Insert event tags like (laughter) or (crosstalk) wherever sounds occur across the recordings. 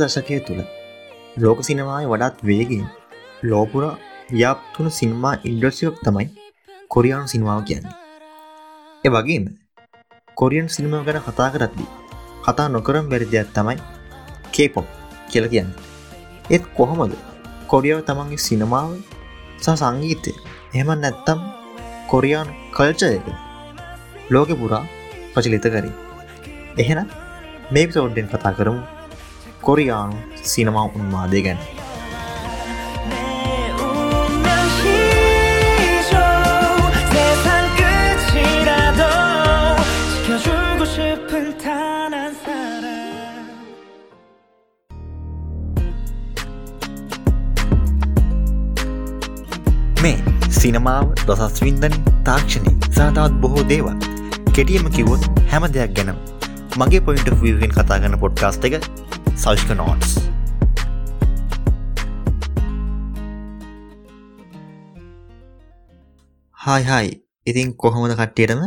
මෑත දශකය තුළ ලෝක සිනමාය වඩාත් වේගෙන් ලෝපුර ව්‍යාප්තුන සිනමා ඉන්ඩ්‍රසියක් තමයි කොරියානු සිනමාව කියන්නේ. එ වගේම කොරියන් සිනම ගැන කතා කරද්දී කතා නොකරම් බැරි දෙයක් තමයි කේපොප් කියල කියන්න. ඒත් කොහොමද කොරියාව තමන්ගේ සිනමාව සහ සංගීතය එහෙම නැත්තම් කොරියාන් කල්චයක ලෝක පුරා ප්‍රචලිත කරී. එහෙන මේ පිසෝඩ්ඩෙන් කතා කරමු කොරියානු සිනමා උන්මාදය ගැන. මේ සිනමාව දොසස්වින්දන තාක්ෂණය සාතාවත් බොහෝ දේවල් කෙටියම කිවොත් හැම දෙයක් ගැනම් මගේ පොයින්ට වීගෙන් කතා ගන්න පොඩ්කාස්ට එක සෞෂ්ක නෝටස් හායි හයි ඉතින් කොහොමද කට්ටියටම?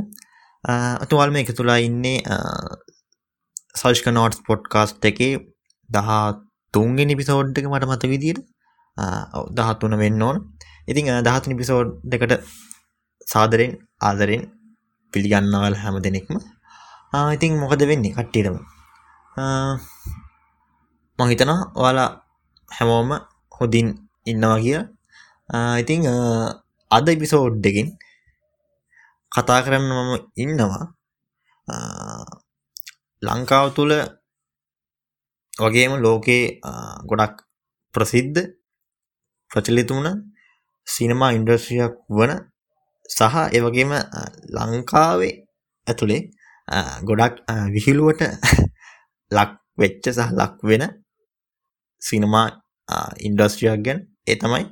අතුවල් මේ එක තුලා ඉන්නේ සෞෂ්ක නෝටස් පොඩ්කාස්ට් එකේ දහා තුන්ගෙන පිසෝඩ්ක මට මත විදියට. දහත්තුන වෙන්න ඕන. ඉතිං දහතුනි පිසෝඩ් දෙකට සාදරෙන් ආදරෙන් පිළිගන්නවල් හැම දෙනෙක්ම. ඉතින් මොකද වෙන්නේ කට්ටියටම? මහිතනා ඔයාලා හැමෝම හොදින් ඉන්නවා කිය ඉතිං අද ඉපිසෝඩ්ඩකින් කතා කරන්න මම ඉන්නවා. ලංකාව තුළ වගේම ලෝකයේ ගොඩක් ප්‍රසිද්ධ ප්‍රචලිතුුණ සිනමා ඉන්ඩස්්‍රියක් වන සහ එවගේම ලංකාවේ ඇතුළේ ගොඩක් විහිළුවට (laughs) ලක් වෙච්ච සහ ලක් වෙන සිනමා ඉන්ඩස්ට්‍රියක් ගැන. ඒ තමයි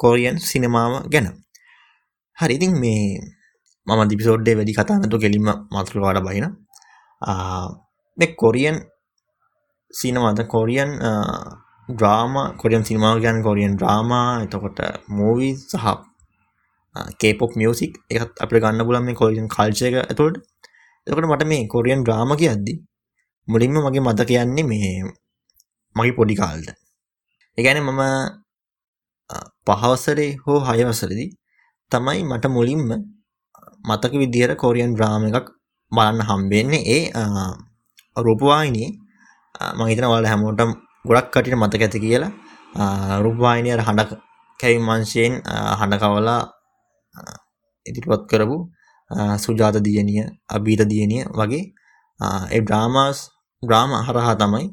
කෝරියන් සිනමාව ගැන. හරිඉතින් මේ මම දිපිසෝඩ්ඩේ වැඩි කතානතු කෙලිම මතුරවාඩ බහින කොරියන් සිනමාද කොරියන් ඩ්‍රාම කොරියම් සිනමාව ගැන කොරියන් ඩ්‍රාමා එතකොට මූවී සහ කේපොක් මියසික් එකත් අප ගන්න පුලන් මේ කොරියන් කල්චය ඇතුළට. එතකට මට මේ කොරියන් ඩ්‍රාම කියද්දි මුලින්ම මගේ මත කියන්නේ මේ මගේ පොඩි කාල්ට. එකැන මම පහවසරේ හෝ හයවසරදි තමයි මට මුලින්ම මතක විදිහර කොරියන් ඩ්‍රාම එකක් බලන්න හම්බෙන්නේ ඒ රූපවායිනී මහිතන වල හැමෝටම් ගොඩක් කටිට මතක ඇති කියලා. රුපවායිනය හඬ කැවි මංශයෙන් හඬ කවලා ඉදිරිපත් කරපු සුජාත දියනිය අභීත දියනිය වගේ ඒ ඩ්‍රාමාස් ග්‍රාම හරහා තමයි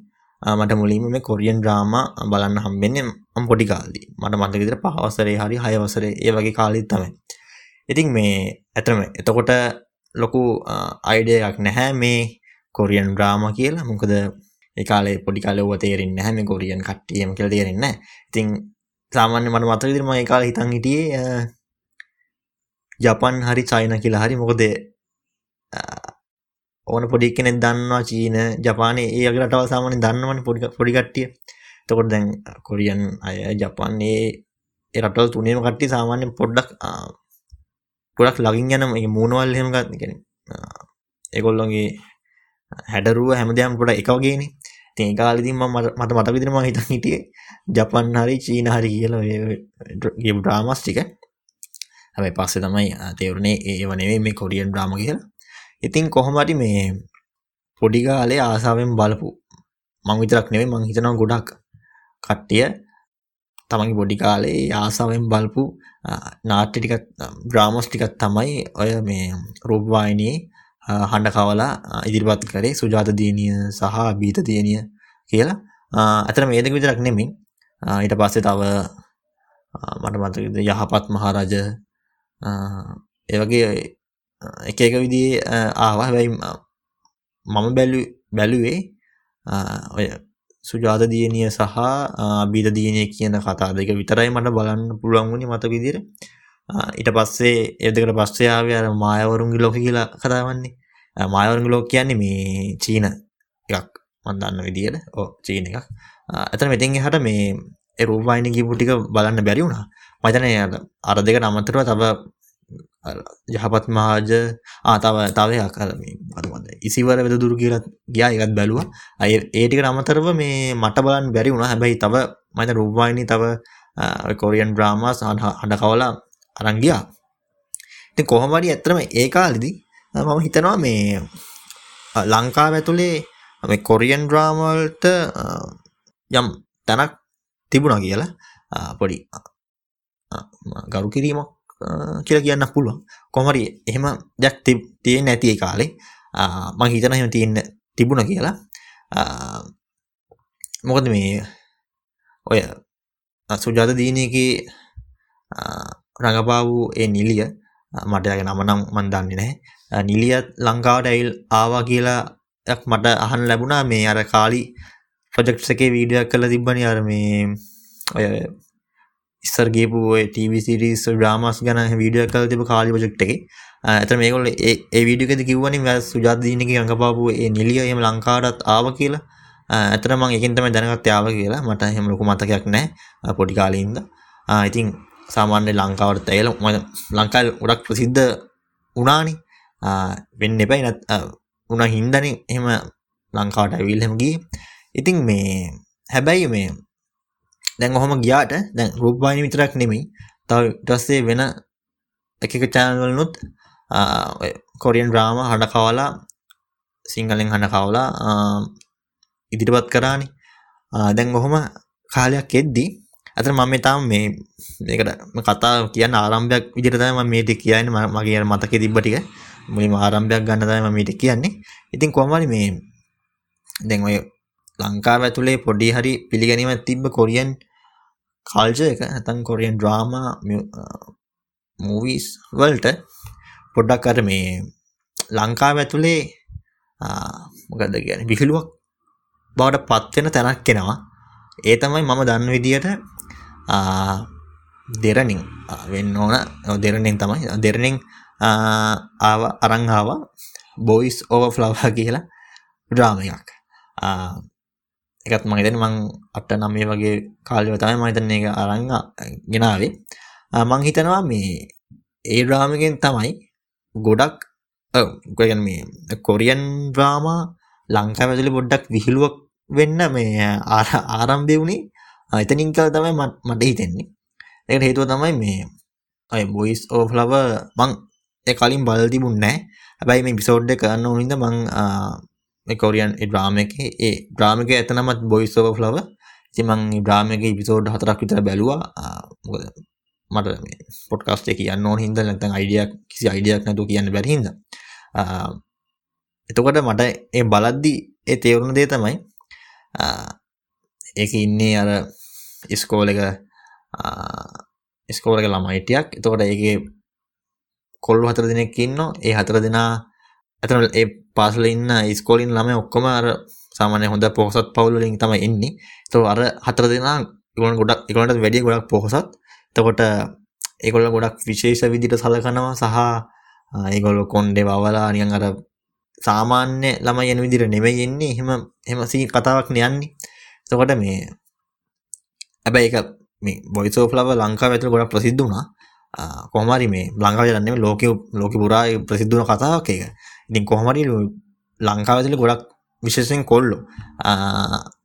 මට මුලින්ම මේ කොරියන් ඩ්‍රාම බලන්න හම්බෙන්නේ මම පොඩි කාලේ. මට මතක විදිහට පහවසරේ හරි හය වසරේ ඒ වගේ කාලෙත් තමයි. ඉතින් මේ ඇතම එතකොට ලොකු අයිඩිය එකක් නැහැ මේ කොරියන් ඩ්‍රාම කියලා. මොකද ඒ කාලේ පොඩි කාලේ ඔව තේරෙන්නේ නැහැ මේ කොරියන් කට්ටියම කියලා තේරෙන්නේ නැහැ. ඉතින් සාමාන්‍ය මට මතක විදිහට මම ඒ කාලේ හිතන් හිටියේ ජපන් හරි චයින කියලා හරි මොකද ඕන පොඩි කෙනෙක් දන්නවා චීන ජපානයේ ඒ වගේ රටවල් සාමාන්‍යයෙන් දන්නවනේ පොඩි පොඩි කට්ටිය. එතකොට දැන් කොරියන් අය ජපාන් ඒ ඒ රටවල් තුනේම කට්ටිය සාමාන්‍යයෙන් පොඩ්ඩක් ගොඩක් ළඟින් යන මේ මූණවල් එහෙම ගන්න කියන්නේ. ඒගොල්ලෝගේ හැඩරුව හැමදේම පොඩ එක වගේනේ. ඉතින් ඒ කාලෙදී මම මට මතක විදිහට මම හිතන් හිටියේ ජපන් හරි චීන හරි කියලා ඒ ගේම් ඩ්‍රාමාස් ටික. හැබැයි පස්සේ තමයි තේරුනේ ඒව නෙවෙයි මේ කොරියන් ඩ්‍රාමා කියලා. ඉතින් කොහොමරි මේ පොඩිකාලේ ආසාාවෙන් බලපු. මං විතරක් නෙවේ මං හිතනවා ගොඩක් කට්ටිය තමගේ බොඩි කාලේ ආසාාවෙන් බලපු නාට්‍ය ටිකත් ග්‍රාමස් ටිකත් තමයි ඔය මේ රූපවායිනයේ හඬ කවලා ඉදිරිපත් කරේ. සුජාත දීනිය සහ බීත තියනිය කියලා. ඇතර මේදක විතරක් නෙමින් ඊට පස්සේ තව මට මත යහපත් මහරජ ඒවගේ එක එක විදිේ ආවා. හැබැයි මම බැලු බැලුවේ ඔය සුජාත දියනිය සහ බීද දියනය කියන කතා දෙක විතරයි මට බලන්න පුළුවන් වුණේ මත විදිර ඊට පස්සේ එදකට පස්සයාව අර මායවරුන්ගේ ලෝක කියලා කතාවන්නේ. මායවරුන්ග ලෝක කියන්නේ මේ චීන එකක් මන්දන්න විදියට ඕ චීන එකක්. ඇතන මෙතින් හට මේ එරූපයින කිපු ටික බලන්න බැරි වුණා. මතනය අර දෙක නමතරව තබ යහපත් මහාජ. ආතාව තවය කරම අතුමද ඉසිවර වෙද දුරු කියලත් ගියා. එකත් බැලුව. අය ඒටික අමතරව මේ මට බලන් බැරි වුණ. හැබැයි තව මත රූපවාහිනි තව කොරියන් ඩ්‍රාමා සහ හඬ කවලා අරංගියා ඉති කොහොමඩි ඇත්තරම ඒ කාලිදි මම හිතනවා මේ ලංකාව ඇතුළේ මේ කොරියන් ඩ්‍රාමල්ට යම් තැනක් තිබුණ කියලා පොඩි ගරු කිරීමක් කියලා කියන්න පුළුවන්. කොමරි එහෙම දෙයක් තිය නැතිය කාලේ. මං හිතන එහෙම තියන්න තිබුණ කියලා. මොකද මේ ඔය සුජාත දීනයක රඟපාවූ ඒ නිලිය මටයගේ නම නම් මන් දන්නේ නැහැ. නිලියත් ලංකාවට ඇයිල් ආවා කියලා මට අහන් ලැබුණා. මේ අර කාලි ප්‍රජෙක්් එකේ වීඩියක් කළ තිබ්බනි. අර මේ ඔය ඉස්සර ගේපු ටවිසිරිස් ්‍රාමස් ගන වීඩිය කල තිබ කාලි ප්‍රජෙක්් එක. ඇත මේකොල ඒ වීඩියකද කිව්වනි වැ සුජාදීනක අඟපාපු ඒ නිලිය එම ලංකාඩත් ආව කියලා. ඇතර මං එකින්තම දැනගත් යාව කියලා. මට හෙම ලොකු මතකයක් නෑ පොඩි කාලීන්ද. ඉතින් සාමාන්‍ය ලංකාවට ඇයල ලංකාල් ගොඩක් ප්‍රසිද්ධ උනානි වෙන්න එපයි නත් උන හින්දන එහෙම ලංකාවට ඇවිල්හෙමගේ ඉතින් මේ හැබැයි මේ දැන් ඔහොම ගියාට දැන් රූපවාහිනි විතරක් නෙමෙයි. තව ඊටස්සේ වෙන එක එක channel වලනුත් කොරියන් ඩ්‍රාමා හඬ කවලා සිංහලෙන් හඬ කවලා ඉදිරිපත් කරානේ. දැන් ඔහොම කාලයක් එද්දී අතර මම තාම මේ මේකට කතා කියන්න ආරම්භයක් විදිහට තමයි මම මේ ටික කියන්නේ. මගේ මතකේ තිබ්බ ටික. මුලින්ම ආරම්භයක් ගන්න තමයි මම මේ ටික කියන්නේ. ඉතින් කොහොම හරි මේ දැන් ඔය ලංකාව ඇතුළේ පොඩි හරි පිළිගැනීමක් තිබ්බ කොරියන් කල්ච එක නැතන් කොරියන් ඩ්‍රාමා මූවිස් වල්ට පොඩ්ඩක් අර මේ ලංකාව ඇතුළේ uh, මොකද කියන විහිළුවක් බවට පත්වෙන තැනක් කෙනවා ඒ තමයි මම දන්න විදියට uh, දෙරනින් uh, වෙන්න ඕන. දෙරණින් තමයි. දෙරණින් ආව අරංහාව බොයිස් ඕව ෆ්ලව් කියලා ඩ්‍රාම එකක්. එකත් මහිතන මං අට නම්ේ වගේ කාල්ව තමයි මහිතන එක අරංග ගෙනාවේ මං හිතනවා මේ ඒ ඩ්‍රාමගෙන් තමයි ගොඩක් ගොගන් මේ කොරියන් ඩ්‍රාමා ලංකාවැතුලි පොඩ්ඩක් විහිළුවක් වෙන්න මේ ආරම්භය වුණේ. එතනින් කල් තමයි මට හිතෙන්නේ. එකට හේතුව තමයි මේ අය බොයිස් ඕෆ්ලව මං කලින් බල තිබුන්නෑ හැබැයි මේ පිසෝඩ්ඩ කරන්න ඕනින්ද මං කොරියන් ඩ්‍රාම එක. ඒ ඩ්‍රාමික ඇතනමත් බොයිස් ෝව ෆ්ලව තිමං ඩ්‍රාමක පිසෝඩ් හතරක් විතර බැලවා. මට පොට්කස්ට කියන්න ඕන හිද නැතන් අයිඩියක් කිසි අයිඩියක් නැතු කියන්න බැරිහිද එතකොට මට ඒ බලද්දි ඒ තේවරුණ දේ තමයි ඒක ඉන්නේ අර ඉස්කෝල එක ඉස්කෝලක ළමයිටයක්. එතකොට ඒ කොල්ලු හතර දෙනෙක් ඉන්න ඒ හතර දෙනා ඇතන ඒ පාසල ඉන්න ස්කෝලින් ළම ඔක්කොම අර සාමානය හොඳ පොහසත් පවුලින් තම එන්නේ තෝ අර හතර දෙනා ගොන් ගොඩක් එකොට වැඩිය ගොඩක් පොහසත්. තකොට ඒකොල්ල ගොඩක් විශේෂ විදිට සලකනවා සහ ඒගොල්ල කොන්්ඩේ වවලා නියන් අර සාමාන්‍ය ළම යන විදිර නෙමයි එන්නේ එහෙම හෙමසී කතාවක් නයන්නේ. තකොට මේ ඇබැයි එක මේ බොයිසෝ ලව ලංකා ඇතුළ ගොඩක් ප්‍රසිද්ධ වුණා. කොහමරි මේ ලංකාව යන්නේ ලෝක ලෝක පුරා ප්‍රසිද්ධන කතාවක් එක ඉතින් කොහමරි ලංකාවතුල ගොඩක් විශෂයෙන් කොල්ලො.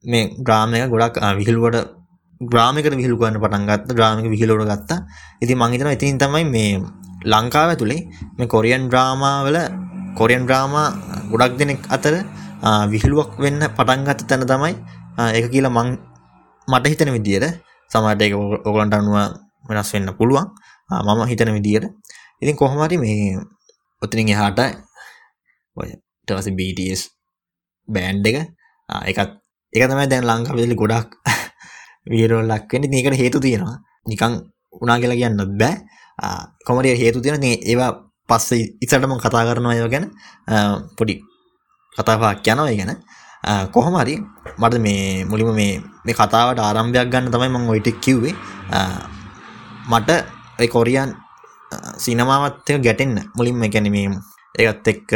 මේ ග්‍රාමය ගොඩක් විහිල්ුවට ග්‍රාමිකට විහිල්ුගන්න පටන්ගත්ත ග්‍රාමික විහිලෝට ගත්තා ඉති මංහිතන ඉතින් තමයි මේ ලංකාව ඇතුළේ මේ කොරියන් ඩ්‍රාමාවල කොරියන් ඩ්‍රාමා ගොඩක් දෙනෙක් අතර විහිළුවක් වෙන්න පටන්ගත්ත තැන තමයි එක කියලා මං මට හිතන විදියට සමට එක ඔගලන්ට අනුව වෙනස් වෙන්න පුළුවන්. මම හිතන විදියට. ඉතින් කොහොමරි මේ ඔතනින් එහාට ඔය ටවස BTS බෑන්් එක. එකත් එක තමයි දැන් ලංකාවෙදලි ගොඩක් වීරෝල් ලක්වෙන ඒකට හේතු තියෙනවා. නිකං උනා කියලා කියන්න බෑ. කොමරිය හේතු තියෙන ඒවා පස්ස ඉසටම කතා කරනවා ඒව ගැන. පොඩි කතාවක් යනවා ගැන. කොහොමරි මට මේ මුලිම මේ මේ කතාවට ආරම්භයක් ගන්න තමයි මං ඔයිට කිව්වේ. මට කොරියන් සිනමාවත්ක ගැටෙන්න. මුලින්ම ගැනීම ඒත් එක්ක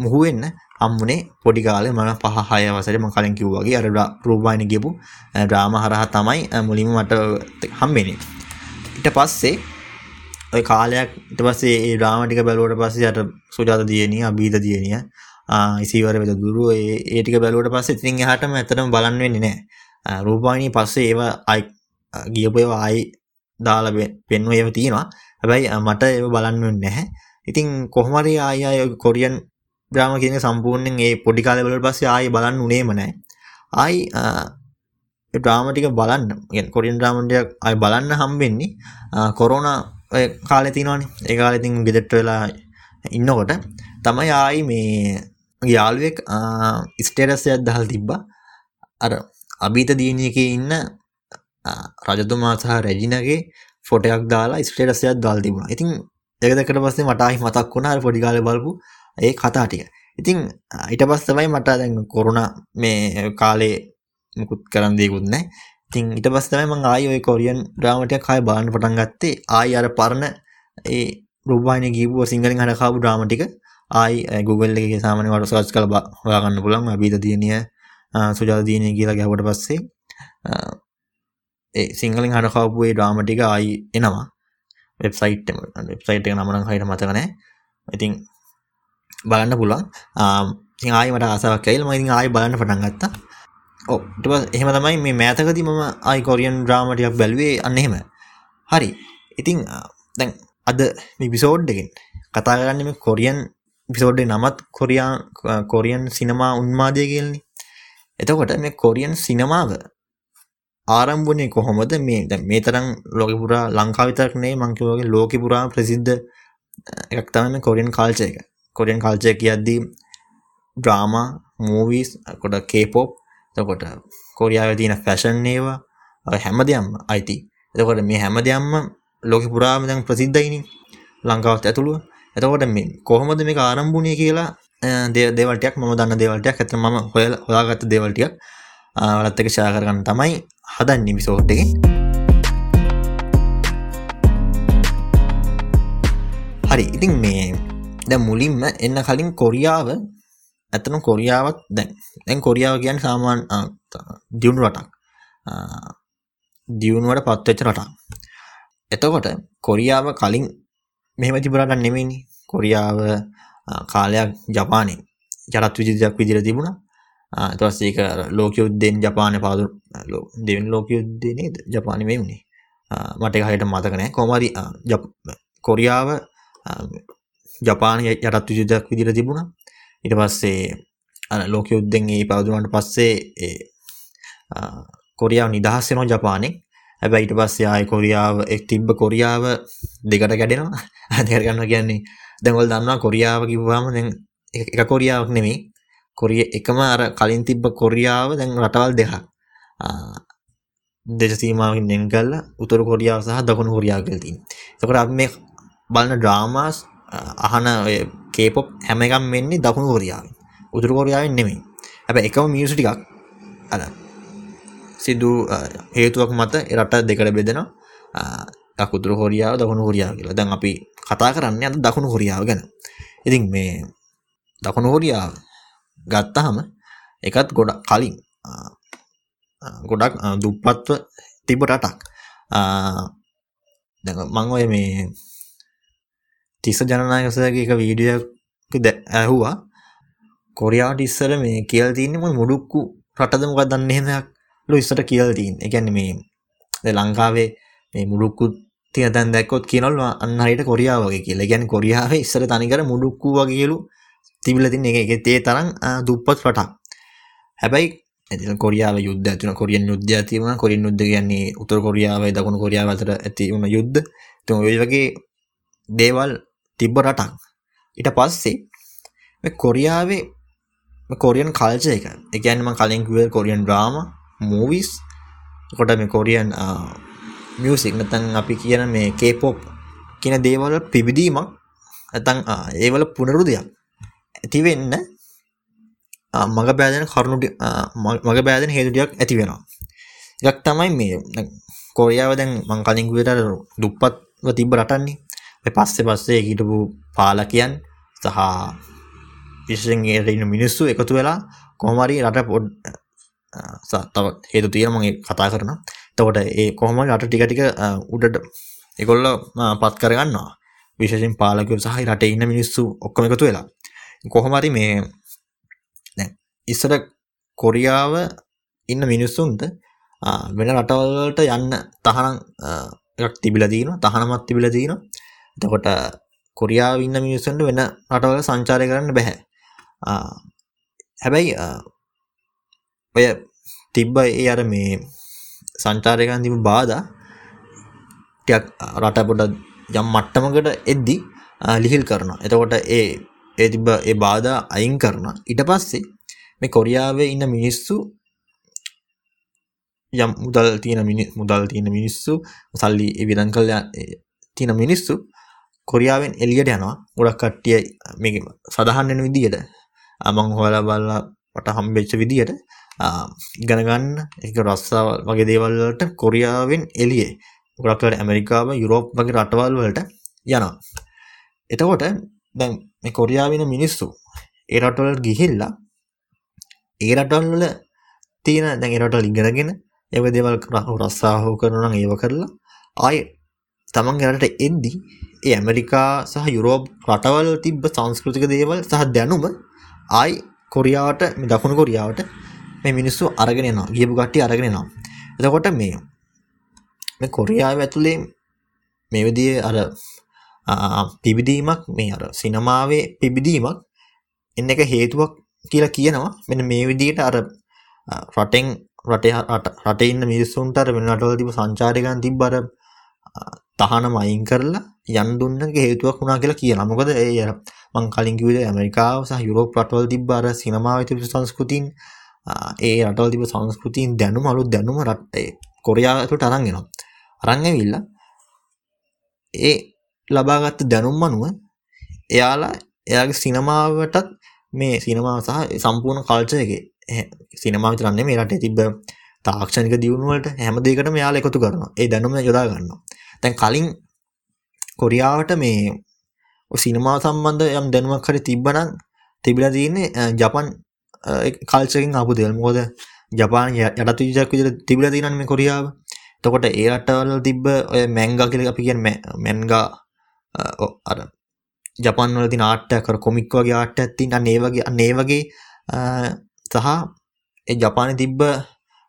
මුහුවෙන්න අම්මුණේ පොඩිකාල මන පහහය වසරම කලින් කිව්වගේ අර රූබායින ගෙපු ඩ්‍රාම හරහ තමයි මුලිම මට හම්බෙන ඉට පස්සේ ඔය කාලයක් ඊට පස්සේ ඒ ඩ්‍රාමා ටික බැලුවට පස්සේ අර සුජාත දියණිය අභීත දියණිය ඉසිවර වෙද දුරු ඒ ටික බැලුවට පස්සේ ඉතින් එහාටම ඇත්තටම බලන්න වෙන්නේ නැහැ. රූපවාහිනිය පස්සේ ඒවා අයි ගියපු ඒවා ආයි දාලා පෙන්ව ඒවා තියෙනවා. හැබැයි මට ඒව බලන්න වෙන්නේ නැහැ. ඉතින් කොහොම හරි ආයි ආයි කොරියන් ඩ්‍රාමා කියන සම්පූර්ණයෙන් ඒ පොඩි කාලේ බලලා පස්සේ ආයි බලන්න උනේම නැහැ. ආයි ඩ්‍රාම ටික බලන්න. ගෙන් කොරියන් ඩ්‍රාමටියක් අය බලන්න හම්බෙන්නේ කොරෝන කාලෙ තිනවානේ ඒ කාලෙ ඉතින් ගෙදරට වෙලා ඉන්නකොට තමයි ආයි මේ යාළුවෙක් ස්ටේටස් එකක් දාලා තිබ්බා. අර අභීත දියණියකේ ඉන්න රජතුමා සහ රෙජිනගේ ෆොටෝ එකක් දාලා ස්ටේටස් එකක් දාලා තිබුණා. ඉතින් ඒක දැක්කට පස්සේ මට ආයි මතක් වුණා අර පොඩි කාලේ බලපු ඒ කතා ටික. ඉතින් ඊට පස්සේ තමයි මට දැන් කොරෝනා මේ කාලේ මුකුත් කරන්න දෙයක්වත් නැහැ. ඉතින් ඊට පස්සේ තමයි මම ආයි ওই කොරියන් ඩ්‍රාමා ටිකක් ආයි බලන්න පටන් ගත්තේ. ආයි අර පරණ ඒ රූපවාහිනිය ගිහුව සිංහලෙන් හද කාපු ඩ්‍රාමා ටික ආයි Google එකේ සාමාන්‍ය වට සර්ච් කරලා හොයාගන්න පුළුවන්. අභීත දියණිය සුජාත දියණිය කියලා ගැහුවට පස්සේ ඒ සිංහලෙන් හද කාපු ඒ ඩ්‍රාමා ටික ආයි එනවා. වෙබ්සයිට් එක වෙබ්සයිට් එක නම නම් හරියට මතක නැහැ. ඉතින් බලන්න පුළුවන්. ඉතින් ආයි මට ආසාවක් ඇවිල්ලා මම ඉතින් ආයි බලන්න පටන් ගත්තා. ඔව් ඊට පස්සේ එහෙම තමයි මේ මෑතකදී මම ආයි කොරියන් ඩ්‍රාමා ටිකක් බැලුවේ අන්න එහෙම. හරි. ඉතින් දැන් අද මේ එපිසෝඩ් එකෙන් කතා කරන්නේ මේ කොරියන් එපිසෝඩ් එකේ නමත් කොරියා කොරියන් සිනමා උන්මාදය කියලානේ. එතකොට මේ කොරියන් සිනමාව ආරම්භුනේ කොහොමද මේ දැන් මේ තරම් ලෝකෙ පුරා ලංකාව විතරක් නෙවෙයි මං කිව්වා වගේ ලෝකෙ පුරා ප්‍රසිද්ධ එකක් තමයි මේ කොරියන් කල්චර් එක. කොරියන් කල්චර් කියද්දී ඩ්‍රාමා, මූවිස්, කොට K-pop එතකොට කොරියාවේ තියෙන ෆැෂන් ඒවා හැම දෙයක්ම අයිති. එතකොට මේ හැම දෙයක්ම ලෝකෙ පුරාම දැන් ප්‍රසිද්ධයිනේ. ලංකාවත් ඇතුළුව. එතකොට මේ කොහොමද මේක ආරම්භ වුණේ කියලා දේවල් ටිකක් මම දන්න දේවල් ටිකක් අතන මම හොයලා හොයාගත්ත දේවල් ටිකක් ඔයාලත් එක්ක ෂෙයා කරගන්න තමයි හදන්නේ එපිසෝඩ් එකේ. හරි ඉතින් මේ දැන් මුලින්ම එන්න කලින් කොරියාව ඇතනම් කොරියාවත් දැන් දැන් කොරියාව කියන්නේ සාමාන්‍ය දියුණු රටක්. දියුණුවට පත්වෙච්ච රටක්. එතකොට කොරියාව කලින් මෙහෙම තිබුණ රටක් නෙමෙයිනේ. කොරියාව කාලයක් ජපානයේ යටත් විජිතයක් විදිහට තිබුණා. ඊට පස්සේ ඒක ලෝක යුද්ධෙන් ජපානය පාදු දෙවෙනි ලෝක යුද්ධේ නේද? ජපානය මේ වුණේ. මට ඒක හරියට මතක නැහැ. කොහොම හරි කොරියාව ජපානය යටත් විජිතයක් විදිහට තිබුණා. ඊට පස්සේ අර ලෝක යුද්ධෙන් ඒ පවදුනට පස්සේ කොරියාව නිදහස් වෙනවා ජපානෙන් හැබැයි ඊට පස්සේ ආයේ කොරියාව එක් තිබ්බ කොරියාව දෙකට කැඩෙනවා (laughs) අධිකර ගන්නවා කියන්නේ දැන් ඔයාලා දන්නවා කොරියාව කිව්වම දැන් එක කොරියාවක් නෙමෙයි කොරිය එකම අර කලින් තිබ්බ කොරියාව දැන් රටවල් දෙකක් දේශ සීමාවකින් වෙන් කරලා උතුරු කොරියාව සහ දකුණු කොරියාව කියලා තියෙනවා. ඒකට අපි මේ බලන ඩ්‍රාමාස් අහන ඔය කේපොප් හැම එකම් වෙන්නේ දකුණු කොරියාවෙන්. උතුරු කොරියාවෙන් නෙමෙයි. හැබැයි එකම මියුසික් ටිකක් අර සිදු හේතුවක් මත රට දෙකට බෙදෙනවා. උතුරු කොරියාව දකුණු කොරියාව කියලා. දැන් අපි කතා කරන්නේ අද දකුණු කොරියාව ගැන. ඉතින් මේ දකුණු කොරියාව ගත්තාම එකත් ගොඩක් කලින් ගොඩක් දුප්පත්ව තිබ රටක්. දැන් මං ඔය මේ තිස්ස ජනනායකසගේ එක වීඩියෝ ඇහුවා. කොරියාට ඉස්සර මේ කියල් තින්නේ මොයි මුඩුක්කු රටදමක දන්න එහෙමයක් ලු ඉස්සට කියල් තින් එකැන මේ ලංකාවේ මේ මුඩුක්කු තිය තැන් දැක්කොත් කියනල් අන්න හරිට කොරියාවගේ කියලා. ගැන කොරියාව ඉස්සර තනිකර මුඩුක්කු වගේලු තිබිල තින් එක තේ තරම් දුප්පත් රටක්. හැබැයි ඇති කොරියාව යුද්ධ ඇතින කොරියන් යුද්ධ ඇතිවන කොරින් යුද්ධ කියන්නේ උතුර කොරියාවයි දකුණු කොරියාව අතර ඇති වුණ යුද්ධ. තුන් ඔය වගේ දේවල් තිබ්බ රටක්. ඊට පස්සේ කොරියාවේ කොරියන් කල්ච එක. එකැනම කලින්කුව කොරියන් ඩ්‍රාම මූවිස් කොට මේ කොරියන් මියසික් නතන් අපි කියන මේ කේපොප් කියන දේවල පිබිදීමක් ඇතන් ඒවල පුනරුදයක්. ඇතිවෙන්න මග බෑදන කරුණු මග බෑදන හේතුටියක් ඇති වෙනවා එකක් තමයි මේ කොරියාව දැන් මං කලින්කුවට දුප්පත්ව තිබ රටන්නේ. පස්සේ පස්සේ හිටපු පාලකයන් සහ විශෂෙන්ට ඉන්න මිනිස්සු එකතු වෙලා කොහමරි රට පොඩ් තව හේතු තියෙන මගේ කතා කරන තවට ඒ කොහොම රට ටික ටික උඩට එකොල්ල පත් කරගන්නවා. විශේෂෙන් පාලකව සහ රටේ ඉන්න මිනිස්සු ඔක්කොම එකතු වෙලා. කොහොමරි මේ ඉස්සර කොරියාව ඉන්න මිනිස්සුන්ට වෙන රටවල්ලට යන්න තහනම් එකක් තිබිල දීන තහනමත් තිබිල දීන එතකොට කොරියාව ඉන්න මිනිස්සුන්ට වෙන රටවල සංචාරය කරන්න බැහැ. හැබැයි ඔය තිබ්බ ඒ අර මේ සංචාරයකන් තිබ බාධ ටයක් රට පොඩ යම් මට්ටමකට එද්දි ලිහිල් කරන එතකොට ඒ ඒ තිබ ඒ බාධ අයින් කරන ඉට පස්සේ මේ කොරියාවේ ඉන්න මිනිස්සු යම් මුදල් තියෙන මිනි මුදල් තියෙන මිනිස්සු සල්ලි විදන් කල් තියෙන මිනිස්සු කොරියාවෙන් එලියට යනවා. ගොඩක් කට්ටිය මේ සඳහන්නෙන විදියට අමං හොල බල්ලා පට හම්බෙච්ච විදියට ඉගනගන්න එක රස්සාවල් වගේ දේවල්වලට කොරියාවෙන් එලියේ ගොඩක්ලට ඇමරිකාව යුරෝප් වගේ රටවල් වලට යනවා. එතකොට දැන් මේ කොරියාවෙන මිනිස්සු. ඒ රටවල් ගිහිල්ලා ඒ රටවල් වල තියෙන දැන් ඒ රටවල් ඉගෙනගෙන ඒව දේවල් රස්සාහෝ කරනනම් ඒව කරලා ආය තමන් ගැනට එද්දි ඒ ඇමරිකා සහ යුරෝප් රටවල් තිබ්බ සංස්කෘතික දේවල් සහ දැනුම ආයි කොරියාවට මේ දකුණු කොරියාවට මේ මිනිස්සු අරගෙන යනවා ගියපු කට්ටිය අරගෙන යනවා එතකොට මේ මේ කොරියාව ඇතුලේ මේ විදිහේ අර පිබිදීමක් මේ අර සිනමාවේ පිබිදීමක් එන්න එක හේතුවක් කියලා කියනවා මෙන්න මේ විදිහට අර රටෙන් රටේ රටේ ඉන්න මිනිස්සුන්ට අර වෙන රටවල තිබු සංචාරකයන් තිබ්බ අර තහනම අයින් කරලා යන් දුන්නක හේතුවක් වුණා කියලා කියනවා. මොකද ඒ අර මං කලින් කිව්වේ ඇමරිකාව සහ යුරෝප් රටවල තිබ්බ අර සිනමාවේ තිබු සංස්කෘතීන් ඒ රටවල තිබු සංස්කෘතීන් දැනුම අලුත් දැනුම රටේ කොරියාව ඇතුළට අරන් එනවා. අරන් ඇවිල්ලා ඒ ලබාගත්ත දැනුම් අනුව එයාලා එයාගේ සිනමාවටත් මේ සිනමාව සහ සම්පූර්ණ කල්චර් එකේ සිනමා විතරන්නේ මේ රටේ තිබ්බ තාක්ෂණික දියුණුවලට හැම දෙයකටම යාලා එකතු කරනවා. ඒ දැනුම යොදා ගන්නවා. දැන් කලින් කොරියාවට මේ සිනමා සම්බන්ධ යම් දැනුමක් හරි තිබ්බනම් තිබිලා තියෙන්නේ ජපන් කල්චරකින් ආපු දේවල්. මොකද ජපාන යටත් විජයක් විදිහට තිබිලා තියෙනනේ මේ කොරියාව. එතකොට ඒ රටවල තිබ්බ ඔය මැංගා කියලා අපි කියන්නේ මැන්ගා අර ජපන් වල තියෙන ආර්ට් එකක් අර කොමික් වගේ ආර්ට් එකක් තියෙන අන්න ඒ වගේ අන්න ඒ වගේ සහ ඒ ජපානයේ තිබ්බ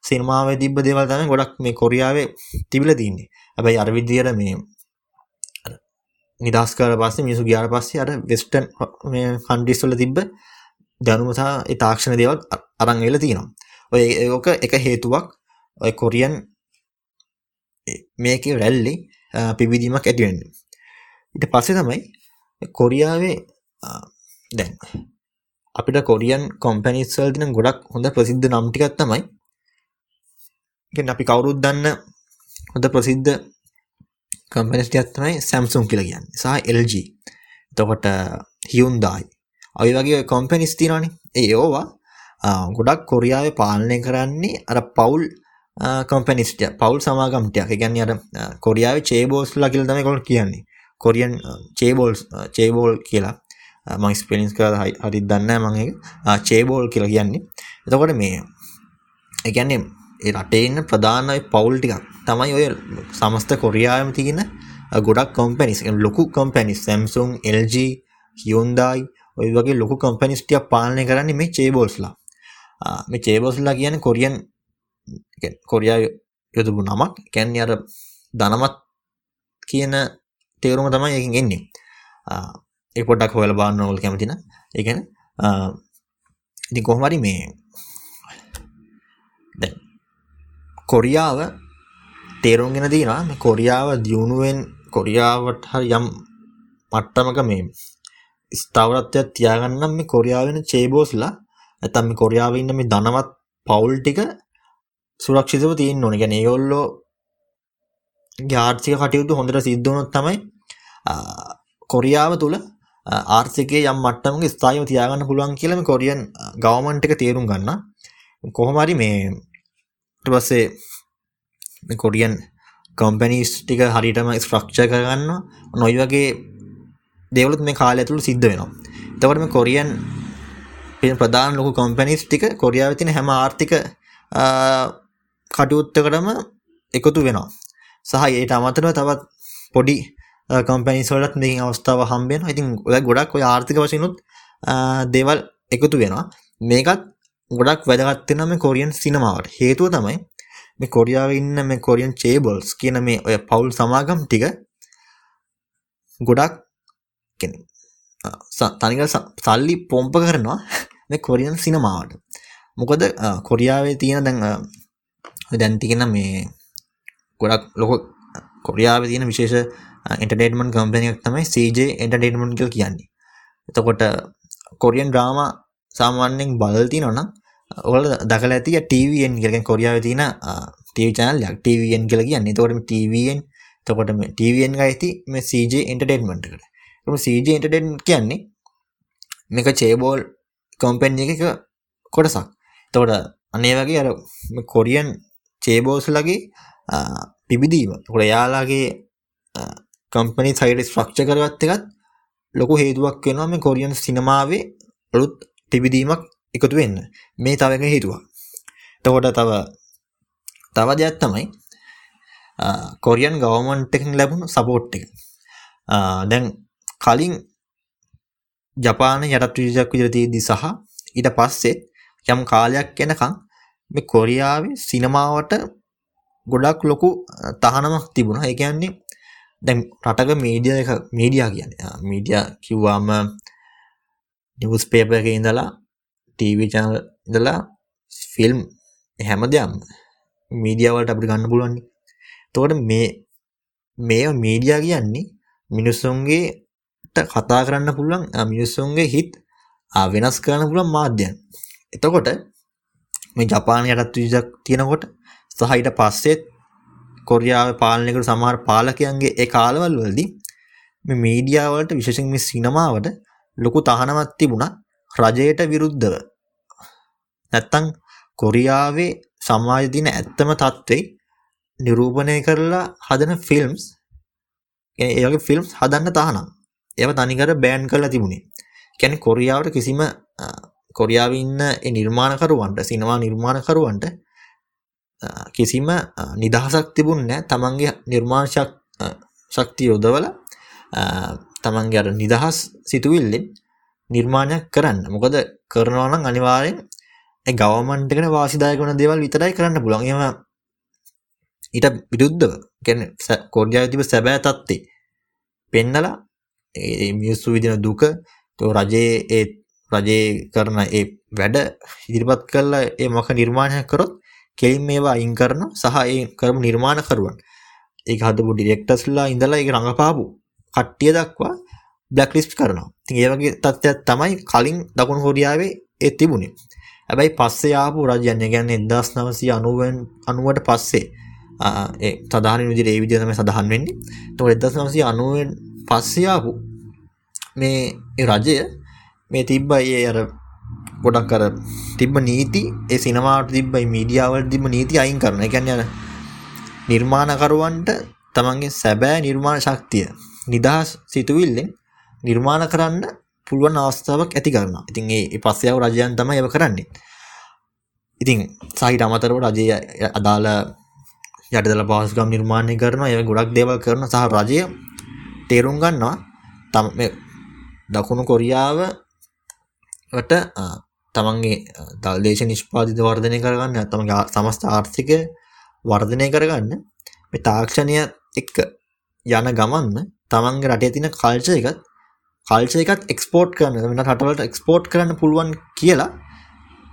සිනමාවේ තිබ්බ දේවල් තමයි ගොඩක් මේ කොරියාවේ තිබිලා තින්නේ. හැබැයි අර විදියට මේ නිදහස් කරලා පස්සේ මිනිස්සු ගියාට පස්සේ අර වෙස්ටර්න් මේ කන්ට්‍රීස් වල තිබ්බ දැනුම සහ ඒ තාක්ෂණ දේවල් අරන් එලා තියෙනවා. ඔය ඒක එක හේතුවක් ඔය කොරියන් මේකේ රැල්ලි පිබිදීමක් ඇති වෙන්නේ. ඊට පස්සේ තමයි කොරියාවේ දැන් අපිට කොරියන් කොම්පැනිස් වල තියෙන ගොඩක් හොඳ ප්‍රසිද්ධ නම් ටිකක් තමයි කියන්නේ අපි කවුරුත් දන්න හොඳ ප්‍රසිද්ධ කම්පැනිස් ටිකක් තමයි Samsung කියලා කියන්නේ සහ LG. එතකොට Hyundai. ඔය වගේ කොම්පැනිස් තියෙනවානේ. ඒ ඒවා ගොඩක් කොරියාවේ පාලනය කරන්නේ අර පවුල් කොම්පැනිස් ටික පවුල් සමාගම් ටිකක්. ඒ කියන්නේ අර කොරියාවේ චේබෝස්ලා කියලා තමයි ඒගොල්ලෝ කියන්නේ. කොරියන් චේබෝල්ස් චේබෝල් කියලා uh, මං ස්පෙලින්ස් කරලා හරි දන්නේ නැහැ මම ඒක uh, චේබෝල් කියලා කියන්නේ. එතකොට මේ ඒ කියන්නේ ඒ රටේ ඉන්න ප්‍රධාන පවුල් ටිකක් තමයි ඔය සමස්ත කොරියාවම තියෙන uh, ගොඩක් කම්පැනිස් ලොකු කම්පැනිස් Samsung LG Hyundai ඔය වගේ ලොකු කම්පැනිස් ටිකක් පාලනය කරන්නේ මේ චේබෝල්ස්ලා. මේ චේබෝල්ස්ලා කියන්නේ කොරියන් කොරියාව යොදපු නමක්. කියන්නේ අර ධනවත් කියන තේරුම තමයි ඒකෙන් එන්නේ. ඒ පොඩ්ඩක් හොයලා බලන්න ඕගොල්ලෝ කැමති නම්. ඒ කියන්නේ ඉතින් කොහොම හරි මේ දැන් කොරියාව තේරුම් ගෙන තියෙනවා මේ කොරියාව දියුණුවෙන් කොරියාවට හරි යම් මට්ටමක මේ ස්ථාවරත්වයක් තියාගන්න මේ කොරියාවෙන චේබෝස්ලා නැත්නම් මේ කොරියාවේ ඉන්න මේ ධනවත් පවුල් ටික සුරක්ෂිතව තියෙන්න ඕනේ. කියන්නේ ඒගොල්ලෝ ආර්ථික කටයුතු හොඳට සිද්ධ වුණොත් තමයි කොරියාව තුල ආර්ථිකය යම් මට්ටමක ස්ථායීව තියාගන්න පුළුවන් කියලා මේ කොරියන් ගවර්න්මන්ට් එක තේරුම් ගන්න. කොහොම හරි මේ ඊට පස්සේ මේ කොරියන් කම්පැනිස් ටික හරියටම ස්ට්‍රක්චර් කරගන්න නොයි වගේ දේවලුත් මේ කාලය ඇතුළත සිද්ධ වෙනවා. එතකොට මේ කොරියන් ප්‍රධාන ලොකු කම්පැනිස් ටික කොරියාවේ තියෙන හැම ආර්ථික කටයුත්තකටම එකතු වෙනවා. සහ ඒට අමතරව තවත් පොඩි කම්පැනිස්වලත් මේ අවස්ථාව හම්බෙන ඉතින් ඔය ගොඩක් ඔය ආර්ථික වශයනුත් දේවල් එකතු වෙනවා. මේකත් ගොඩක් වැදගත්වෙන මේ කොරියන් සිනමාවට හේතුව තමයි මේ කොරියාව ඉන්න මේ කොරියන් චේබල්ස් කියන මේ ඔය පවුල් සමාගම් ටික ගොඩක් තනික සල්ලි පොම්ප කරනවා (laughs) මේ කොරියන් සිනමාවට මොකද කොරියාවේ තියෙන දැන් දැන්තිගෙන මේ ගොඩක් ලොක කොරියාව තියෙන විශේෂ එන්ටඩේටමන් කම්පනයක් තමයි සජ එන්ටඩේටමන් කල් කියන්නේ. එතකොට කොරියන් ඩ්‍රාම සාමාන්‍යෙන් බලති නොනම් ඔල දකල ඇති ටවන් කියලෙන් කොරියාව තින ටව චනල් යක් ටවන් කියල කියන්නේ. තොටම ටවන් තකොට ටවන් ගයිති මේ සජ එන්ටඩේටමට කට. ම සජ එන්ටඩෙන් කියන්නේ මේක චේබෝල් කම්පෙන් එක කොටසක්. තෝට අනේ වගේ අර කොරියන් චේබෝස්ලගේ පිබිදීම. කොට යාලාගේ කම්පනි සයිඩ ස්්‍රක්ෂ කරගත්ත එකත් ලොකු හේතුවක් වෙනවා මේ කොරියන් සිනමාවේ අලුත් පිබිදීමක් එකතු වෙන්න. මේ තව එක හේතුවක් තකොට තව තව දෙයක් තමයි කොරියන් ගවමන්ට එකින් ලැබුණු සපෝට් එක. දැන් කලින් ජපාන යටත් විජක් විදිරතියේදී සහ ඊට පස්සේ යම් කාලයක් එනකං මේ කොරියාවේ සිනමාවට ගොඩක් ලොකු තහනමක් තිබුණ. ඒ කියන්නේ දැන් රටක මීඩිය එක මීඩියා කියන මීඩිය කිව්වාම නිවස් පේප එක ඉඳලා ටීවි චනල් ඉඳලා ෆිල්ම් හැම දෙයම් මීඩියාවලට අපි ගන්න පුළුවන්නේ තෝට මේ මේ මීඩියා කියන්නේ මිනිස්සුන්ගේ කතා කරන්න පුළුවන් මිනිස්සුන්ගේ හිත් වෙනස් කරන්න පුළුවන් මාධ්‍යයන්. එතකොට මේ ජපාන යටත් විජක් තියෙනකොට සහහිට පස්සෙත් කොරියාව පාලනකට සමහර පාලකයන්ගේ ඒ කාලවල් වලදී මේ මීඩියාවලට විශේෂෙන් මේ සිනමාවට ලොකු තහනමත් තිබුණා රජයට විරුද්ධව නැත්තං කොරියාවේ සමාජ දින ඇත්තම තත්ත්වෙයි නිරූපණය කරලා හදන ෆිල්ම්ස් ඒගේ ෆිල්ම්ස් හදන්න තහනම්. ඒව තනිකර බෑන් කරලා තිබුණේ. කැන කොරියාවට කිසිම කොරියාව ඉන්න නිර්මාණකරුවන්ට සිනවා නිර්මාණකරුවන්ට කිසිම නිදහසක් තිබුණ නෑ. තමන්ගේ නිර්මාණශක් ශක්තිය යොදවල තමන්ගේ අර නිදහස් සිතුවිල්ලෙන් නිර්මාණයක් කරන්න. මොකද කරනවානම් අනිවාරයෙන් ගවමන්ටකන වාසිදායක වන දේවල් විතරයි කරන්න පුළන් එම ඊට විරුද්ධව ගැන කෝඩ්‍යාව තිබ සැබෑ තත්තේ පෙන්නලා මියස්සු විදින දුක තෝ රජයේ ඒ රජයේ කරන ඒ වැඩ ඉදිරිපත් කරලා ඒ මොක නිර්මාණයක් කරොත් කෙලින් මේවා අයින් කරන සහ ඒ කරමු නිර්මාණකරුවන් ඒක හදපු ඩිරෙක්ටර්ස්ලා ඉඳලා ඒක රඟපාපු කට්ටිය දක්වා බ්ලැක් ලිස්ට් කරනවා. ඉතින් ඒ වගේ තත්ත්වයක් තමයි කලින් දකුණු කොරියාවේ ඒ තිබුණේ. හැබැයි පස්සේ ආපු රජයන් ඒ කියන්නේ 1990 90ට පස්සේ ඒ සාධාරණ විදිහට ඒ විදිහ තමයි සඳහන් වෙන්නේ. ඒතකොට 1990 පස්සේ ආපු මේ රජය මේ තිබ්බයි ඒ අර ගොඩක් අර තිබ්බ නීති ඒ සිනමාට තිබ්බයි මීඩියාවලට තිබ්බ නීති අයින් කරන. ඒ කියන්නේ අර නිර්මාණකරුවන්ට තමන්ගේ සැබෑ නිර්මාණ ශක්තිය නිදහස් සිතුවිල්ලෙන් නිර්මාණ කරන්න පුළුවන් අවස්ථාවක් ඇති කරනවා. ඉතින් ඒ පස්සයාව රජයන් තමයි ඒව කරන්නේ. ඉතින් සාහිට අමතරව රජය අදාළ යටදල පහසුකම් නිර්මාණය කරනවා ඒ ගොඩක් දේවල් කරන සහ රජය තේරුම් ගන්නවා තම දකුණු කොරියාව ට තමන්ගේ දල්දේශ නිෂ්පාතිත වර්ධනය කරගන්න තමගේ සමස්ථ ආර්ථික වර්ධනය කරගන්න. මේ තාක්ෂණය එක්ක යන ගමන්න තමන්ගේ රටේ තින කල්ච එකත් කල්ච එකත් එක්ස්පෝට් කරන්න වෙන රටවලට එක්ස්පෝට් කරන්න පුළුවන් කියලා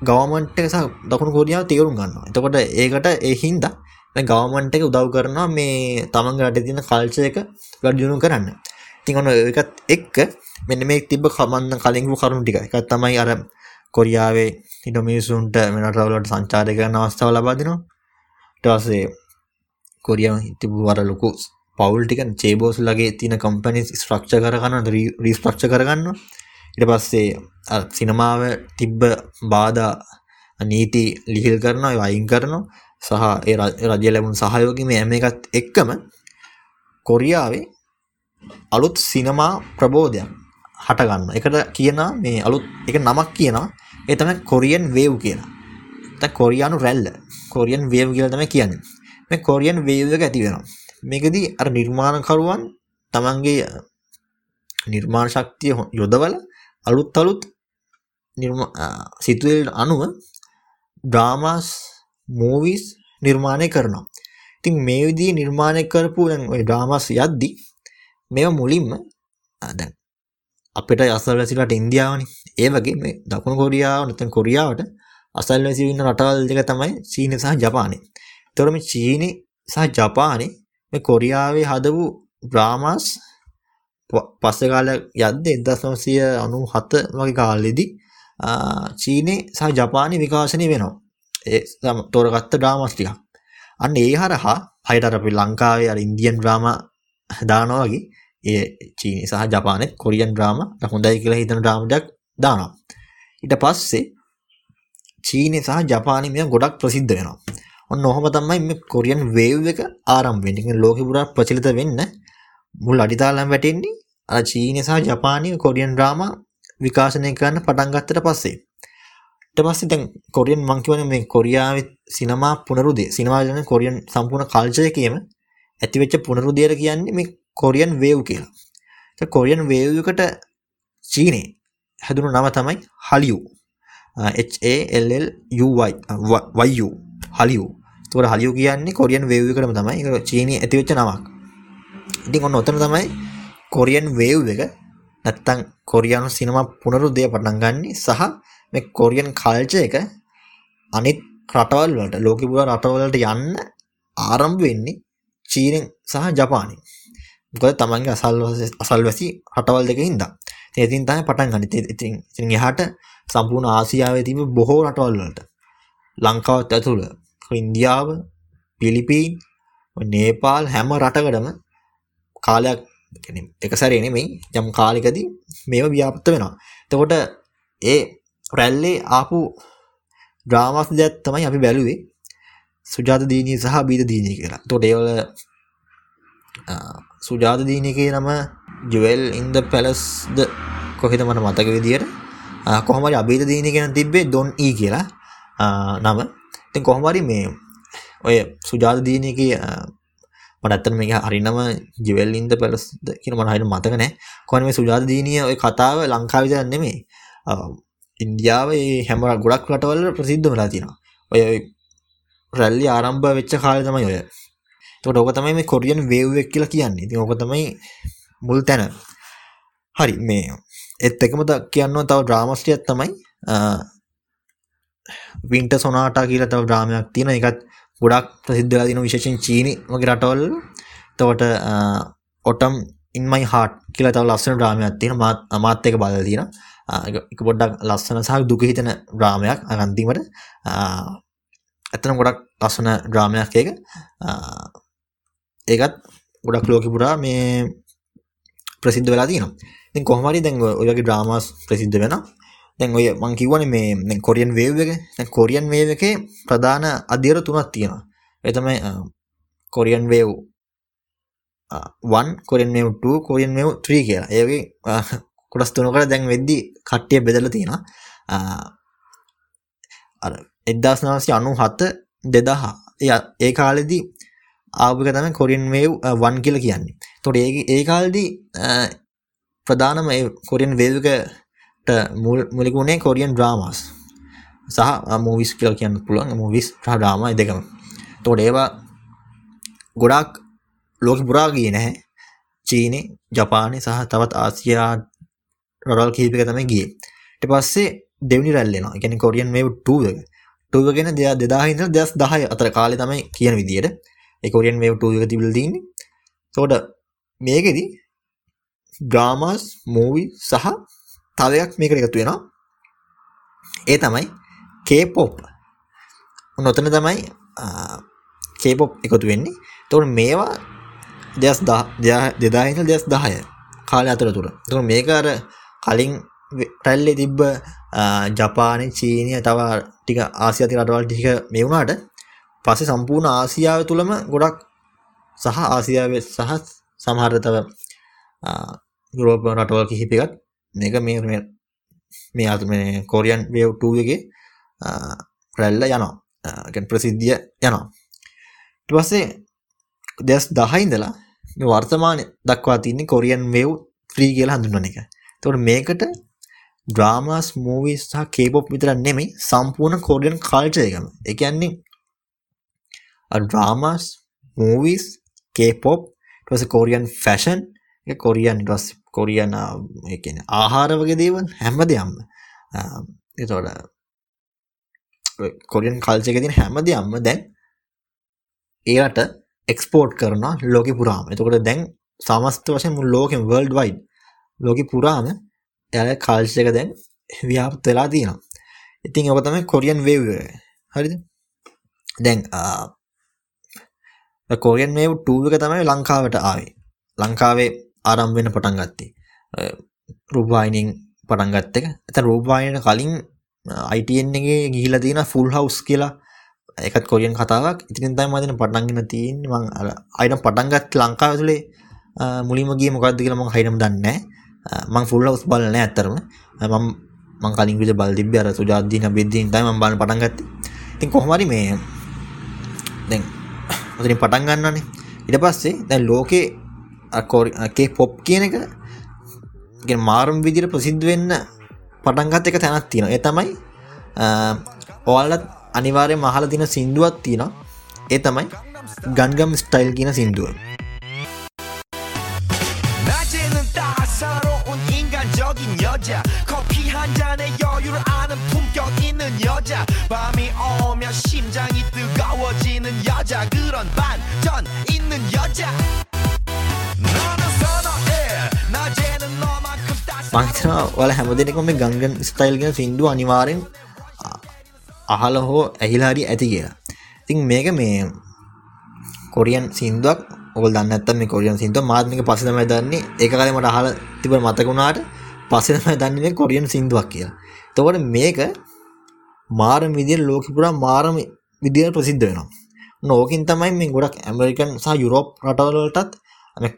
ගවමන්ට සහ දකුණු කොරියාව තේරුම් ගන්න එතකොට ඒකට ඒ හින්ද ගවමන්ට එක උදව් කරනවා මේ තමන් රට තින කල්ච එක ගඩියුණු කරන්න. තින් ඔන්න එකත් එක්ක මෙන්න මේ තිබ කමන්න කලින්ු කරුණු ටික. එකත් තමයි අර කොරියාවේ හිට මිනිසුන්ට මෙනටවලට සංචාරය කරන අවස්ථාව ලබාදිනවා ටසේ කොරියාව හිතිබු වර ලොකු පවල්ටික චේබෝස් ලගේ තින කම්පනි ස්ට්‍රක්ෂ කරගන්න රීස්ප්‍රක්ෂ කරගන්න ඉට පස්සේ සිනමාව තිබ්බ බාධා නීති ලිහිල් කරනවා වයින් කරනවා. සහ ඒ රජය ලැබුණු සහයෝගම ඇම එකත් එක්කම කොරියාවේ අලුත් සිනමා ප්‍රබෝධයක් හටගන්න එකට කියන මේ අලුත් එක නමක් කියනවා. ඒ තමයි කොරියන් වේව් කියලා. දැන් කොරියානු රැල්ල කොරියන් වේව් කියලා තමයි කියන්නේ. මේ කොරියන් වේව් එක ඇති වෙනවා. මේකදී අර නිර්මාණකරුවන් තමන්ගේ නිර්මාණ ශක්තිය යොදවල අලුත් අලුත් සිතුවල්ට අනුව ඩ්‍රාමාස් මූවිස් නිර්මාණය කරනවා ඉතින් මේ විදිී නිර්මාණය කරපු ඩ්‍රාමස් යද්දි මෙ මුලින්ම දැන් අපිට අසල් වැසිලට ඉන්දියාවනි. ඒ වගේ මේ දකුණු කොරියාව නතන් කොරියාවට අසල් වැසි ඉන්න රටවල් දෙක තමයි චීන සහ ජපානය තොරම චීනි සහ ජපානය මේ කොරියාවේ හදපු බ්‍රාමස් පස්සකාල යද්ද එදස් නවසය අනු හත වගේ කාලෙදි චීනය සහ ජපානය විකාශනය වෙනවා. ඒ තෝරගත්ත ඩ්‍රාමස්ටික අන්න ඒ හරහා හයිට අපි ලංකාවේ අර ඉන්දියන් ්‍රාම දානවගේ ඒ චීනි සහ ජපානෙත් කොරියන් ්‍රාම හොඳයි කියලා හිතන ්‍රාමටක් දානවා. ඉට පස්සේ චීනය සහ ජපානමය ගොඩක් ප්‍රසිද්ධ වෙනවා. ඔන්න ඔහොම තමයි මේ කොරියන් වේව් එක ආරම්භෙන් ලෝක පුරා ප්‍රචලිත වෙන්න මුල් අඩිතාලම් වැටෙන්නේ අ චීනය සහ ජපානය කොරියන් ්‍රාම විකාශනය කරන්න පටන්ගත්තට පස්සේ. පස්සේ දැන් කොරියන් මංකිවන මේ කොරියාව සිනමා පුනරුදේ සිනවාජන කොරියන් සම්පූර්ණ කල්චයකම ඇතිවෙච්ච පුනරුදේර කියන්නේ මේ කොරියන් වේව් කියලා. කොරියන් වේව්කට චීනේ හැදුණු නම තමයි හලියු HALLUY හලියු තුර හලියු කියන්නේ කොරියන් වේව් කරම තමයි. චීනී ඇතිවෙච්ච නමක්. ඉතින් ඔන්න ඔතන තමයි කොරියන් වේව් එක නැත්තං කොරියන් සිනම පුනරුදය පටන් ගන්නේ සහ මේ කොරියන් කල්ච එක අනිත් රටවල් වලට ලෝක පුර රටවලට යන්න ආරම්භ වෙන්නේ චීනෙන් සහ ජපානය මොකද තමන්ගේ අසල් අසල් වැසි රටවල් දෙක හින්දා. ඉතින් තමයි පටන් ගන්න. ඉතින් ඉතින් එහාට සම්පූර්ණ ආසියාවේ තිබෙන බොහෝ රටවල් වලට. ලංකාවත් ඇතුළ. ඉන්දියාව පිලිපීන් නේපාල් හැම රටකටම කාලයක් එක සැරේ නෙමෙයි. යම් කාලෙකදී මේව ව්‍යාප්ත වෙනවා. එතකොට ඒ රැල්ලේ ආපු ඩ්‍රාමස් දෙයක් තමයි අපි බැලුවේ. සුජාත දීනී සහ බීත දීනී කියලා. තොට ඒවල සුජාත දීනකේ නම ජුවල් ඉන්ද පැලස්ද කොහෙත මට මතක විදියට? කොහමරි අබීත දීනි ගැන තිබ්බේ දොන් ඊ කියලා. නම. ඉතින් කොහොමරි මේ ඔය සුජාත දීනක මටත්තන මේ හරිනම ජිවල්ලින්ද පැලස්ද කියන මනහට මතක නෑ. කොන මේ සුජාත දීනය ඔය කතාව ලංකාවිදන්න නෙමේ ඉන්දියාව හැම ගොඩක් රටවල ප්‍රසිද්ධ වෙලා තියෙනවා. ඔය රැල්ලි ආරම්භ වෙච්ච කාල තමයි ඔය. තොට ඕක තමයි මේ කොරියන් වේව්වෙක් කියලා කියන්නේ. ති ඕක තමයි මුල් තැන. හරි මේ එත් එකම කියන්න තව ඩ්‍රාමස්ටියත් තමයි වින්ට සොනාටා කියලා තව ඩ්‍රාමයක් තියෙන. එකත් ගොඩක් ප්‍රසිද්ධලා තින විශේෂෙන් චීනි වගේ රටවල්. තවට ඔටම් ඉන්මයි හාට් කියලා තව ලස්සන ඩ්‍රාමයක් තියෙන. මාත් අමාත් එක බල තියෙන එක පොඩ්ඩක් ලස්සන සහ දුක හිතන ඩ්‍රාමයක් අගන්තිීමට ඇතන ගොඩක් ලස්සන ඩ්‍රාමයක් එක ඒකත් ගොඩක් ලෝක පුරා මේ ප්‍රසිද්ධ වෙලා තියෙනවා. ඉතින් කොහොමරි දැන් ඔයගේ ඩ්‍රාමාස් ප්‍රසිද්ධ වෙන දැන් ඔය මං කිව්වනේ මේ කොරියන් වේව් එක දැන් කොරියන් වේව් එකේ ප්‍රධාන අධ්‍යයන තුනක් තියෙනවා. ඒ තමයි Korean wave 1 Korean wave 2 Korean wave 3 කියලා. ඒගේ කොටස් තුනකට දැන් වෙද්දි කට්ටිය බෙදලා තියෙනවා. අර 1997 2000 ඒ කාලෙදී ආපුක තමයි කොරියන් වේව් 1 කියලා කියන්නේ. එතකොට ඒ ඒ කාලෙදී uh, ප්‍රධානම ඒ කොරියන් වේව් එකට මුලික වුණේ කොරියන් ඩ්‍රාමාස් සහ uh, මූවිස් කියලා කියන්න පුළුවන් මූවිස් සහ ඩ්‍රාමා දෙකම. එතකොට ඒවා ගොඩාක් ලෝක පුරා ගියේ නැහැ. චීනේ, ජපානයේ සහ තවත් ආසියා රටවල් කිහිපයක තමයි ගියේ. ඊට පස්සේ දෙවෙනි රැල්ල එනවා. ඒ කියන්නේ කොරියන් වේව් 2 එක. 2 එක ගැන 2000 ඉඳලා 2010 අතර කාලේ තමයි කියන විදියට කොරියන් වේව් 2 එක තිබිලා තින්නේ. එතකොට මේකෙදි ඩ්‍රාමාස් මූවි සහ තව එකක් මේකට එකතු වෙනවා. ඒ තමයි K-pop. ඔතන තමයි K-pop එකතු වෙන්නේ. එතකොට මේවා 2010 ඉඳලා 2010 කාලය අතරතුර. එතකොට මේක අර කලින් රැල්ලේ තිබ්බ ජපානය චීනය තව ටික ආසියාති රටවල් ටික මේ වුණාට පස්සේ සම්පූර්ණ ආසියාව තුළම ගොඩක් සහ ආසියාව සහ සමහරතව යුරෝප රටවල් කිහිපිකත් මේක මේ මේ අතු මේ කොරියන් වේව් 2 එකේ රැල්ල යනවා. ප්‍රසිද්ධිය යනවා. ඊට පස්සේ දෙස් දහයිඉඳලා වර්තමාන දක්වා තින්නේ කොරියන් වෙව් ්‍රී කියලා හඳුන්වන එක. තොට මේකට ඩ්‍රාමස් මූවිස් සහ කේපොප් විතර නෙමෙයි සම්පූර්ණ කොරියන් කල්චයකම එකන්නේ ඩ්‍රාමස් මූවිස් කේපොප් ටස කොරියන් ෆැෂන් කොරියන් ටස් කොරියන කියන ආහාර වගේ දේවල් හැම දෙයම්ම එතොට කොරියන් කල්චක තින හැම දෙයම්ම දැන් ඒට එක්ස්පෝර්ට් කරන ලෝක පුරාම එතකොට දැන් සමස්ත වශයෙන් මුල් ලෝකෙන් වර්ල්ඩ් වයිඩ් ලෝක පුරාම එය කල්ශයක දැන් ව්‍යාපත් වෙලා තියෙනවා. ඉතින් ඔක තමයි කොරියන් වේව හරිද? දැන් uh, කොරියන් වේව් ටූක තමයි ලංකාවට ආවේ. ලංකාවේ ආරම්වෙන පටන් ගත්තේ. රූපවායිනින් පටන් ගත්ත එක. ඇත රූපවායන කලින් අයිටන්ගේ ගිහිල තියෙන ෆුල් හවස් කියලා. එකත් කොරියන් කතාවක්. ඉතින් තයි මදන පටන්ගෙන තියෙන් මං අයිට පටන්ගත් ලංකාව තුළේ මුලිමගේ මොකක්ද කියලා මං හයිනම් දන්න මං ෆුල් හවස් බලන ඇත්තරම මම මං කලින් විට බල් තිබ අර සුජාදදින බෙද්දීන් තයි ම බල පටන්ගත්ත ඉතින් කොහමරි මේ දැන් ඔතරින් පටන් ගන්නනේ ඉට පස්සේ දැන් ලෝකේ කේ පොප් කියන එක මාරුම් විදිර ප්‍රසිද්ධ වෙන්න පටන්ගත් එක තැනත් තියෙන ඒ තමයි ඔයාලත් අනිවාරය මහල තින සින්දුවත් තියෙන ඒ තමයි ගන්ගම් ස්ටයිල් කියන සින්දුව 여자 커피 한 잔에 여유를 아는 품격 있는 여자 밤이 오면 심장이 뜨거워지는 여자 그런 반전 있는 여자 මංතන වල හැමදෙනෙකම මේ ගංගන් ස්ටයිල්ගෙන සිින්දු අනිවාරෙන් අහල හෝ ඇහිලාරි ඇති කියලා ඉතින් මේක මේ කොරියන් සිින්දුවක් ඔල් දන්නත් මේ කොරියන් සිින්දුව මාත්මික පසම දන්නේ ඒ කලමට අහල තිබ මතකුණාට පසම දන්නේ කොරියන් සිින්දුවක් කියලා තකොට මේක මාර විදිර ලෝකපුරා මාරම විදිර ප්‍රසිද්ධ වෙනවා. නෝකින් තමයි මේ ගොඩක් ඇමරිකන් සහ යුරෝප් රටවලටත්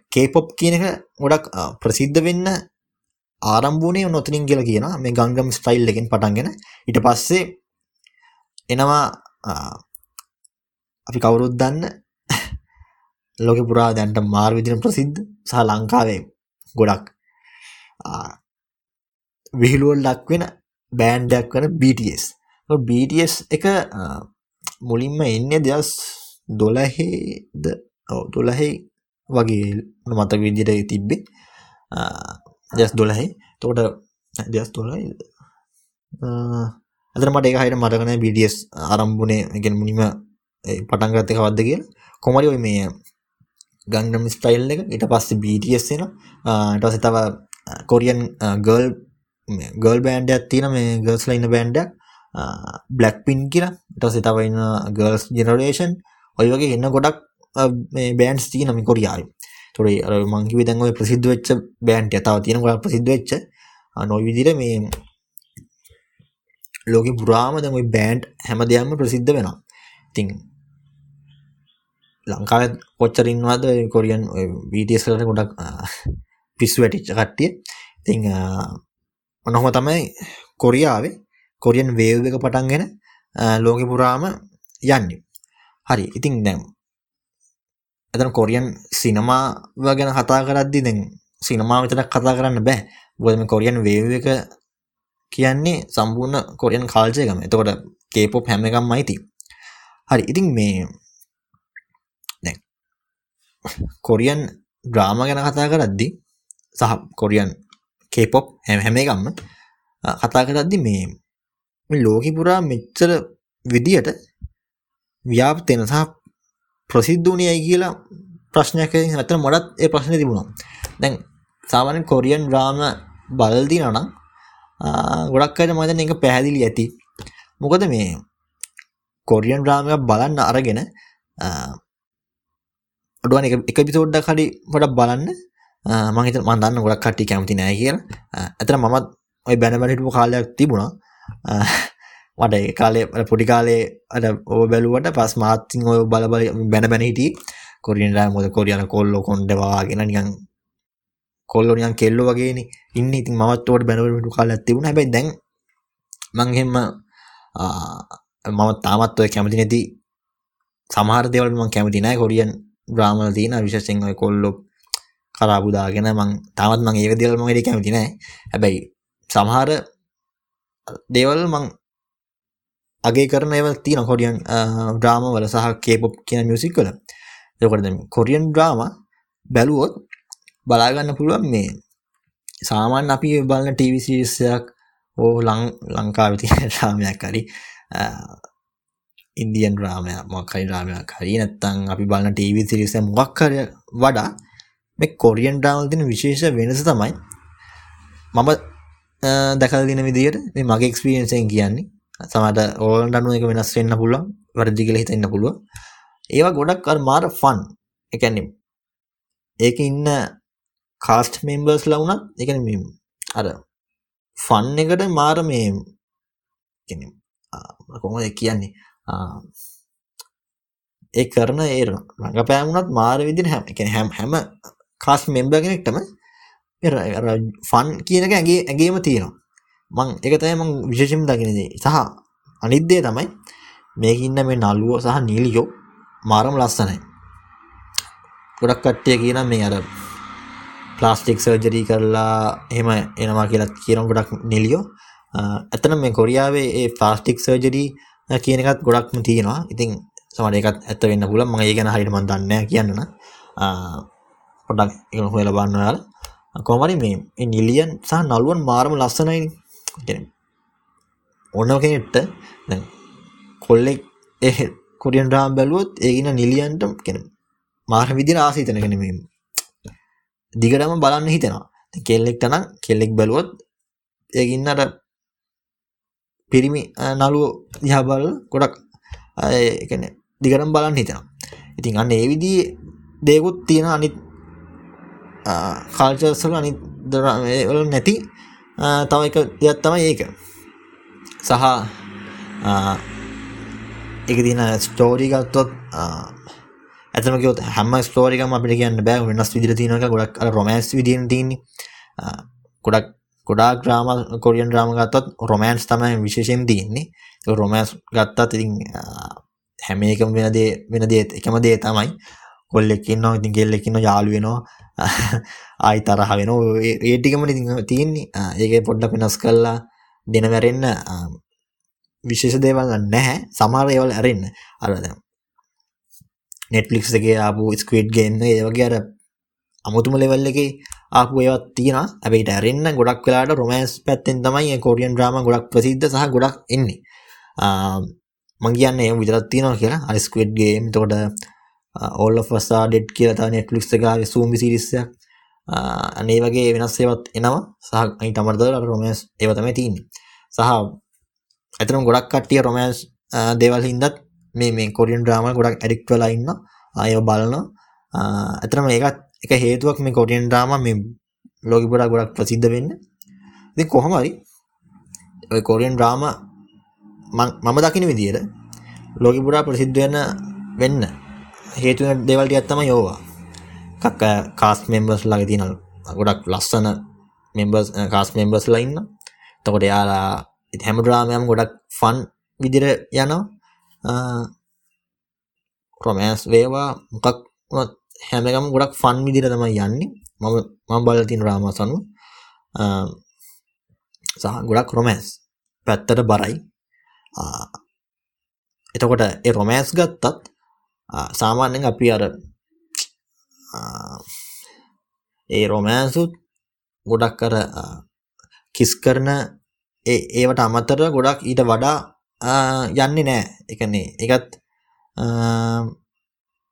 කේපොප් කියන එක ගොඩක් ප්‍රසිද්ධ වෙන්න ආරම්භූනේ නොතනින් කියල කියන මේ ගංගම් ස්ටයිල් එකින් පටන්ගෙන ඉට පස්සේ එනවා අපි කවුරුත් දන්න (laughs) ලෝක පුරා දැන්ට මාර් විදින ප්‍රසිද්ධ සහ ලංකාවේ ගොඩක් විහිලුවල් ලක්වෙන බෑන්්ඩක් වන BTS BTS එක මුලින්ම එන්න දෙස් දොලහේද දොලහෙ වගේ මත විදිට තිබ්බේ. දෙස් දොලහයි තෝට දෙස් දොලයි ඇතර මට එක හයට මටකන බිඩියස් ආරම්භුණේ ගෙන් මුනිම පටන්ගත්ත කවද්ද කිය කොමරි ඔය මේ ගංගම් ස්ටයිල් එක. ඉට පස්ස බටස්ෙන ටස තව කොරියන් ගල් ගල් බෑන්ඩ ඇත්තින මේ ගර්ස්ලයින්න බෑන්ඩ බ්ලක් පින් කියලා. ටස තවයින්න ගර්ස් ජෙනරේෂන් ඔය වගේ එන්න ගොඩක් බෑන්ස් ති නමි කොරියායි තොරේ අර මංකිව දැන්ව ප්‍රසිද්ධ වෙච්ච බෑන්ට ඇතාව තියෙන ගොඩ ප්‍රසිද්ධ වෙච්ච නොයි විදිර මේ ලෝක පුරාම දැම බෑන්ඩ් හැම දෙයක්ම ප්‍රසිද්ධ වෙනවා. ඉතිං ලංකාව කොච්චරින්වාද කොරියන් වීටියස් කරන ගොඩක් පිස්සු වැටිච්ච කට්ටිය. ඉතිං ඔනොහොම තමයි කොරියාවේ. කොරියන් වේව් එක පටන්ගෙන ලෝක පුරාම යන්නේ. හරි ඉතිං දැම් ඇතන කොරියන් සිනමාව ගැන කතා කරද්දි දැන් සිනමා විතරක් කතා කරන්න බෑ. බොදම කොරියන් වේව එක කියන්නේ සම්පූර්ණ කොරියන් කාල්චයකම එතකොට කේපොප් හැම එකම් අයිති හරි ඉතින් මේ කොරියන් ඩ්‍රාම ගැන කතා කරද්දි සහ කොරියන් කේපොප් හැම හැම එකම්ම කතා කරද්දි මේ ලෝකි පුරා මෙච්චර විදියට ව්‍යාපතෙන සහ ප්‍රසිද්ධ වනයයි කියලා ප්‍රශ්නයක් ඇත මොඩත් ඒ ප්‍රශ්න තිබුණා. දැන් සාමානෙන් කොරියන් ්‍රාම බලල්දි නනම් ගොඩක් අයට මතන එක පැහැදිලි ඇති. මොකද මේ කොරියන් ්‍රාමයක් බලන්න අරගෙන අඩුවන් එක පිසෝඩ්ඩ කඩි පොඩක් බලන්න මහිත මන්දන්න ගොඩක් කට්ටි කැමති නෑ කියල. ඇතර මමත් ඔය බැනබැනිටපු කාලයක් තිබුණා. මට ඒ කාලේ පොඩි කාලේ අට ඔබ බැලුවට පස් මාත්තින් ඔය බලබල බැන බැන හිටි කොරියන්ට මොද කොරියන කොල්ලො කොන්ඩවාගෙන නිකන් කොල්ලොනියන් කෙල්ලො වගේන ඉන්න. ඉතින් මවත්තෝට බැනවලට කාල ඇතිවුණ හැබයි දැන් මංහෙම මම තාමත් ඔය කැමති නැති සමහර දෙවල් මං කැමති නෑ. කොරියන් ග්‍රාමල තියෙන විශෂෙන් ඔය කොල්ලො කරාපුදාගෙන මං තමත් මං ඒක දෙවල් මගට කැමති නෑ. හැබැයි සමහර දේවල් මං අගේ කරන ඒව තියන කොඩියන් ඩ්‍රාම වල සහ කේපොප් කියන මියසික් කළ යකොට කොරියන් ඩ්‍රාම බැලුවොත් බලාගන්න පුළුවන් මේ සාමාන්‍ය අපි බලන ටීවිසිසයක් ඕ ලං ලංකාවිති රාමයක් (laughs) හරි ඉන්දියන් රාමයක් මොක්හරි රාමයක් හරි නැත්තං අපි බලන ටීවි සිරිස මොක්කර වඩා මේ කොරියන් ඩ්‍රාවල් තින විශේෂ වෙනස තමයි මම දැකල් දින විදියට මේ මගේ එක්ස්පිරියන්සෙන් කියන්නේ. සමට ඕලන් අනුව එක වෙනස් වෙන්න පුළුවන් වරදි කියල හිතන්න පුළුව ඒවා ගොඩක් අර මාර ෆන් එකැනම් ඒක ඉන්න කාස්ට් මෙම්බර්ස් ලවුනත් එක අර ෆන් එකට මාර මේ කොම කියන්නේ ඒ කරන ඒ රඟපෑමුණත් මාර විදින හැම එක හැම් හැම කාස් මෙම්බ කෙනෙක්ටම ෆන් කියනක ඇගේ ඇගේම තියෙනවා. මං එක තයි මං විශෂම් දකිනදේ සහ අනිද්දේ තමයි මේක ඉන්න මේ නල්ලුව සහ නීලියෝ මාරම ලස්සනයි. ගොඩක් කට්ටිය කියන මේ අර ප්ලාස්ටික් සර්ජරී කරලා එහෙම එනවා කියලත් කියන ගොඩක් නිලියෝ. ඇතන මේ කොරියාවේ ඒ ෆාස්ටික් සර්ජරී කියන එකත් ගොඩක්ම තියෙනවා. ඉතින් සමට එකත් ඇත්ත වෙන්න පුල ම ඒ ගැන හරිට මන්දන්න කියන්න පොඩක් එක හොල බන්නයාල කොමරි මේ නිලියන් සහ නළුවන් මාරම ලස්සනයි ඔන්න කෙනෙට්ට කොල්ලෙක් එ කොරියන් රාම් බැලුවොත් ඒගෙන නිලියන්ට කෙන මාර විදිර ආසීතන කෙනෙම දිගටම බලන්න හිතෙනවා. කෙල්ලෙක් තනම් කෙල්ලෙක් බැලුවොත් ඒගින්නට පිරිමි නළුව දිහාබල ගොඩක් එකන දිගටම් බලන්න හිතෙනවා. ඉතින් අන්න ඒ විදිී දේකුත් තියෙන අනිත් කාල්චර්සල අනිත් දරවල නැති තව එක දෙයක් තමයි ඒක. සහ එක තින ස්ටෝරි ගත්තොත් ඇතමකත් හැම ස්ටෝරිකම අපිට කියන්න බෑ. වෙනස් විදිර තියනක ගොඩක් රොමෑස් විදින් තින්නේ ගොඩක් ගොඩා ග්‍රාම කොරියන් ්‍රාම ගත්තත් රොමෑන්ස් තමයි විශේෂයෙන් තියන්නේ. රොමෑස් ගත්තත් ඉතින් හැම එකම වෙන දේ වෙන දේ එකම දේ තමයි. කොල්ලෙක්කින්න ඉතින් ගෙල්ලෙක්කින්න යාලුවෙනවා (laughs) ආයි තරහ වෙන ඒටිකම තියන්නේ. ඒක පොඩ්ඩ පෙනස් කල්ලා දෙන වැරෙන්න විශේෂ දේවල් නැහැ. සමාර ඒවල් ඇරෙන්න. අරද නෙට්ලික්ස් එක ආපු ස්කවේඩ් ගේන්න ඒවගේ අර අමුතුම ලෙවල් එක ආපු ඒවත් තියෙන ඇබයිට ඇරෙන්න්න ගොඩක් වෙලාට රොමෑස් පැත්තෙන් තමයි කොරියන් ්‍රාම ගොඩක් ප්‍රසිද්ධ සහ ගොඩක් එන්නේ. මංගේන්න ඒ විදරත් තියෙනවා කියලා. අරිස්කවට්ගේ තොට ඔල්ල ෆසා ඩෙට් කියලතා නෙට්ලික්ස් එක සූම්ි සිරිස්සයක් අනේ වගේ වෙනස්සේවත් එනවා. සහ අයිට අමර්දර රොමෑස් ඒවතම තියන්නේ. සහ ඇතරම් ගොඩක් කට්ටිය රොමෑන්ස් uh, දේවල් හින්දත් මේ මේ කොරියන් ්‍රාම ගොඩක් ඇඩික්වලා ඉන්න අය බලන ඇතරම ඒකත් එක හේතුවක් මේ කොටියන් ඩාම මේ ලෝගිපොඩා ගොඩක් ප්‍රසිද්ධ වෙන්න. ඉති කොහොමරි ඔය කොරියන් ඩ්‍රාම මම දකින විදියට ලෝගිපුඩා ප්‍රසිද්ධ වෙන්න වෙන්න. හේතුව දෙවල්ට ඇත්තම යෝවා කක්ක කාස් මෙම්බර්ස් ලග තිනල් ගොඩක් ලස්සන මෙම්බර්ස් කාස් මෙම්බර්ස් ලඉන්න තකොට යාලා හැම ඩ්‍රාමයම් ගොඩක් ෆන් විදිර යනවා. රොමෑන්ස් වේවා මොකක් හැමකම ගොඩක් ෆන් විදිර තමයි යන්නේ. මම මම බලතින් රාමසනු සහ ගොඩක් රොමෑස් පැත්තට බරයි. එතකොට ඒ රොමෑස් ගත්තත් සාමාන්‍යෙන් අපි අර ඒ රොමෑන්සුත් ගොඩක් කර කිස් කරන ඒවට අමතර ගොඩක් ඊට වඩා යන්නේ නෑ. එකනේ එකත්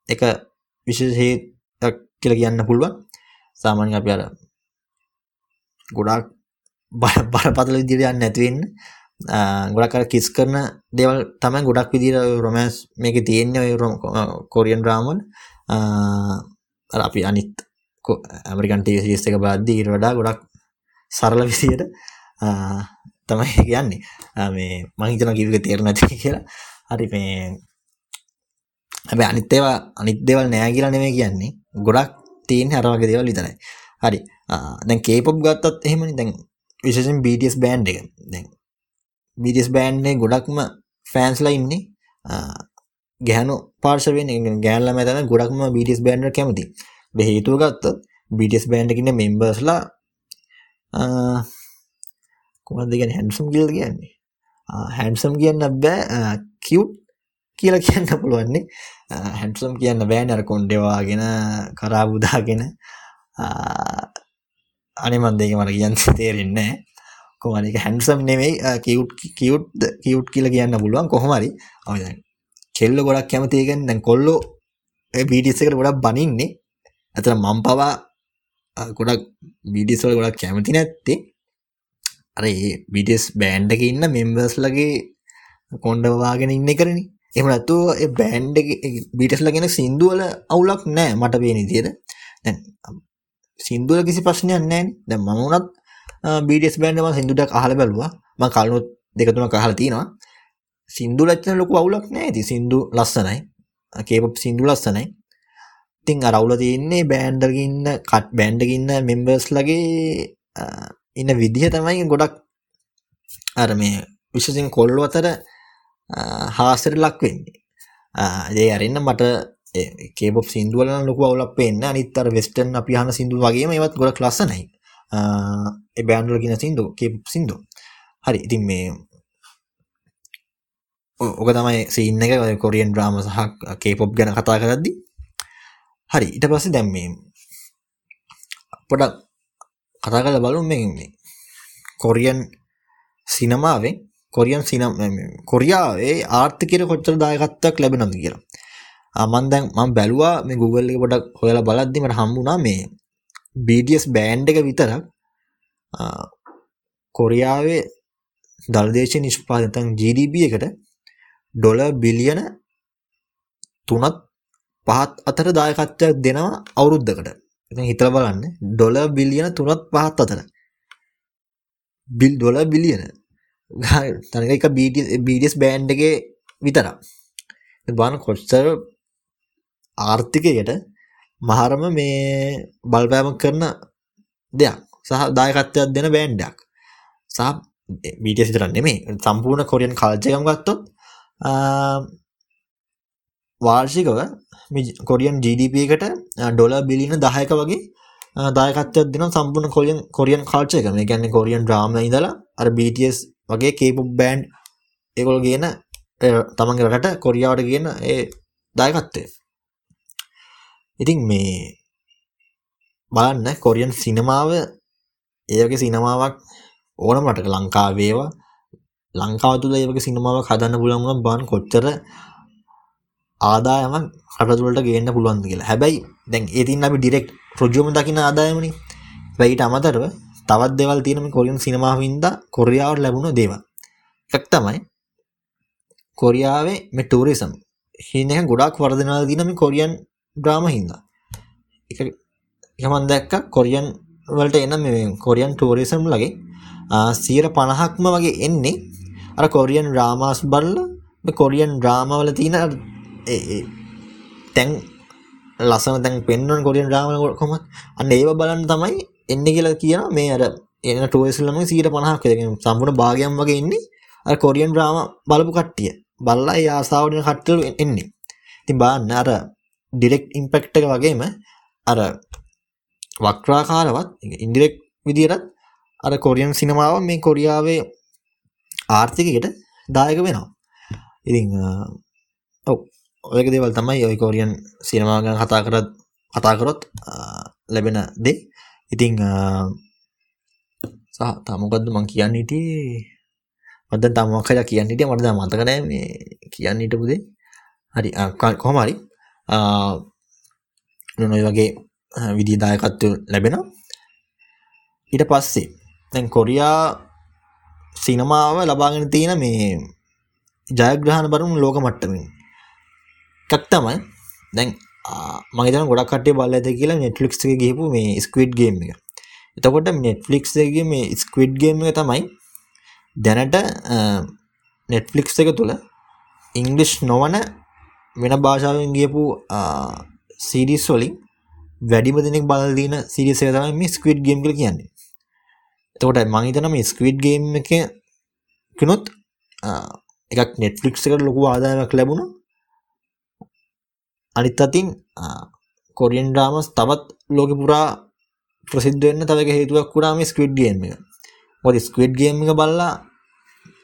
එක විශේෂ කියල කියන්න පුළුවන්. සාමාන්‍ය අප අර ගොඩක් බරපතල ඉදිරියන්න නැතිවෙන්න ගොඩක් කිස් කරන දෙවල් තමයි ගොඩක් විදිර රොමෑස් මේක තියෙන්නේ කොරියන් රාමන් අපි අනිත් ඇමරිකන්ට ස් එක බාද්දී ඉර වඩා ගොඩක් සරල විසියට තමයි කියන්නේ මේ මහිතන කිවක තේරණ ඇති කියලා. හරි මේ හැබැ අනිත් ඒවා අනිත් දෙවල් නෑ කියලා නෙමේ කියන්නේ. ගොඩක් තීන් හරවගේ දේවල් විතරයි. හරි දැන් කේපොප් ගත්තත් එහෙමනි. දැන් විශෂෙන් බටස් බෑන්් එක. දැන් බිටස් බෑන්්ේ ගොඩක්ම ෆෑන්ස්ලා ඉන්නේ. ගැහනු පාර්ශවෙන් ගෑල්ල මතන ගොඩක්ම බිටිස් බෑන්ඩ කැමති. හේතුව ගත්ත බිටිස් බෑන්ඩකින්න මෙම්බර්ස්ලා කොමත් දෙගෙන හැන්සම් ගිල් කියන්නේ හැන්සම් කියන්න? බෑ. කිව් කියල කියන්න පුළුවන්නේ හැන්සම් කියන්න බෑන අර කොන්්ඩවාගෙන කරාබුදාගෙන අනිමන් දෙක මට කියන්න තේරෙන්නේ කොමනික හැන්සම් නෙමෙයි කිව් කිව් කිව් කියල කියන්න පුළුවන් කොහොමරි. අවදැන් කෙල්ල ගොඩක් කැමතියගෙන් දැන් කොල්ලෝ බීටිස්සකට ගොඩක් බනින්නේ. ඇතර මම් පවා ගොඩක් බීඩිස්වල ගොඩක් කැමති නැත්තේ. අර බිටස් බෑන්්ඩක ඉන්න මෙම්බර්ස් ලගේ කොන්්ඩවාගෙන ඉන්න කරන එම නත්තු බෑන්්ඩ බිටස් ලගෙන සිින්දුවල අවුලක් නෑ මට පේන තියද සිින්දුවල කිසි ප්‍රශ්නයක් නෑ දැ මමුණත් බීඩස් බෑන්ඩම සිින්දුටක් අහල බැලවා. ම කලුත් දෙකතුන කහල තියෙනවා. සිින්දු ලච්චන ලොකු අවුලක් නෑ. ති සිින්දු ලස්සනයි. කේප සිින්දු ලස්සනයි. තින් අරවුල තියන්නේ බෑන්ඩර්ගන්න කට් බෑන්ඩගන්න මෙම්බර්ස් ලගේ ඉන්න විදිහ තමයි ගොඩක් අර මේ විශසින් කොල්ලු අතර හාසර ලක් වෙන්නේ. ඒ අරන්න මට කේබොප් සිින්දුවල ලොක අවුලක් පෙන්න්න අනිත්තර වෙස්ටන් අපි හන සිින්දු වගේම ඒවත් ගොඩක් ලස්සනයි. එබෑන්ඩල ගෙන සිින්දු කේප් සිින්දු. හරි ඉතින් මේ ඕක තමයි සින්න එක. කොරියන් ්‍රාම සහ කේපොප් ගැන කතා කරද්දි. හරි ඉට පස්සේ දැම්මේ පොඩක් කතා කල බලු මේ කොරියන් සිනමාවෙන් කොරියන් සිනම් කොරියාවේ ආර්ථිකයට කොච්චර දායකත්තක් ලැබෙනද කියලා. අමන් දැන් මම බැලුවා මේ Google එක පොඩක් හොයලා බලද්දි මට හම්බුණා මේ BTS බෑන්ඩ් එක විතරක් කොරියාවේ දළදේශ නිෂ්පාදන GDP එකට ඩොලර් බිලියන තුනත් පහත් අතර දායකත්වයක් දෙනවා අවුරුද්දකට. ඉතින් හිතලා බලන්න ඩොලර් බිලියන 3ත් 5ත් අතර. බිල් ඩොලර් බිලියන තනක එක BTS බෑන්ඩ් එකේ විතරක්. බලන්න කොච්චර ආර්ථිකයට මහරම මේ බලපෑම කරන දෙයක්. සහ දායකත්වයක් දෙන බෑන්ඩයක් සහ BTS විතරක් නෙමෙයි. සම්පූර්ණ කොරියන් කල්චර් එකම ගත්තොත් වාර්ෂිකව කොරියන් GDP එකට ඩොල බිලින දහයක වගේ දායකත්වයක් දෙන සම්පූර්ණ කොරියන් කොරියන් කල්චර් එක. මේ කියන්නේ කොරියන් ඩ්‍රාමා ඉඳලා අර BTS වගේ K-pop බෑන්ඩ් ඒගොල්ලෝ ගේන තමන්ගේ රටට කොරියාවට ගේන ඒ දායකත්වය. ඉතින් මේ බලන්න කොරියන් සිනමාව ඒ වගේ සිනමාවක් ඕනම රටක ලංකාවේ වේවා ලංකාව තුළ ඒ වගේ සිනමාවක් හදන්න පුළුවන් වුණා බලන්න කොච්චර ආදායමක් රටතුළට ගේන්න පුළුවන්ද කියලා. හැබැයි දැන් ඒතින් අපි ඩිරෙක්් ප්‍රජෝම දකින ආදායමනි. වැයිට අමතරව තවත් දෙවල් තියෙනම කොරියන් සිනමාවින්ද කොරියාවට ලැබුණු දේව එකක් තමයි කොරියාවේ මේ ටූරිසම් හිනහ ගොඩක් වර්ධනාල දිනම කොරියන් ග්‍රාම හින්දා. එක යමන් දැක්ක කොරියන් වලට එන මේ කොරියන් ටූරිසම් ලගේ සීර පණහක්ම වගේ එන්නේ. අර කොරියන් රාමාස් බල්ල කොරියන් ඩ්‍රාමවල තියෙන තැන් ලස්සන තැන් පෙන්වන් කොරියන් ්‍රාමල කොමත් අන්න ඒව බලන්න තමයි එන්න කියලා කියන මේ අර එන ටුවස්ලම සීට පනහක් කරගෙන සම්පුණ භාගයම් වගේ එන්නේ. අ කොරියන් ්‍රාම බලපු කට්ටිය. බල්ලා ආසාාවන කට්ටලු එන්නේ. ඉතින් බාන්න අර ඩිරෙක්් ඉම්පෙක්ට එක වගේම අර වක්්‍රාකාරවත් ඉන්ඩිරෙක් විදිරත් අර කොරියන් සිනමාව මේ කොරියාවේ ආර්ථිකයට දායක වෙනවා. ඉතිං ඔව. ඔයක දේවල් තමයි ඔය කෝරියන් සිනමා ගැන කතා කරත් කතා කරොත් ලැබෙන දේ. ඉතිං සහ තමොකක්ද මං කියන්න හිටියේ? මද තමක් කලා කියන්න හිටිය. මටද මතකනෑ මේ කියන්න හිටපුදේ හරි කොහමරි නොයි වගේ විදිදායකත්ව ලැබෙන ඊට පස්සේ දැන් කොරියා සිනමාව ලබාගෙන තියෙන මේ ජයග්‍රහණ බරුම් ලෝක මට්ටමින්. එකක් තමයි දැන් මගේතන ගොඩක් කටේ බල ඇත කියලා නෙට්ලික්ස් එක ගහපු මේ ස්කවිඩ් ගේම් එක. එතකොට නෙට්ෆලික්ස්ගේ මේ ස්කවිඩ් ගේම් එක තමයි දැනට නෙට්ෆලික්ස් එක තුළ ඉංගලිෂ් නොවන වෙන භාෂාවෙන් ගියපු සීරිස් වලින් වැඩිම දෙනෙක් බලදීන සිරිසය තමයි මේ ස්කවිඩ් ගේම් කල කියන්නේ එතකොට මහිතන මේ ස්කවිඩ් ගේම් එක කනොත් එකක් නෙට්ෆලික්ස් එකට ලොකු ආදායමක් ලැබුණා අනිත් අතින් කොරියන් ඩ්‍රාමස් තවත් ලෝක පුරා ප්‍රසිද්ධ වෙන්න තව එක හේතුවක් වුණා මේ ස්ක්විඩ් ගේම් එක. මොකද ස්ක්විඩ් ගේම් එක බලලා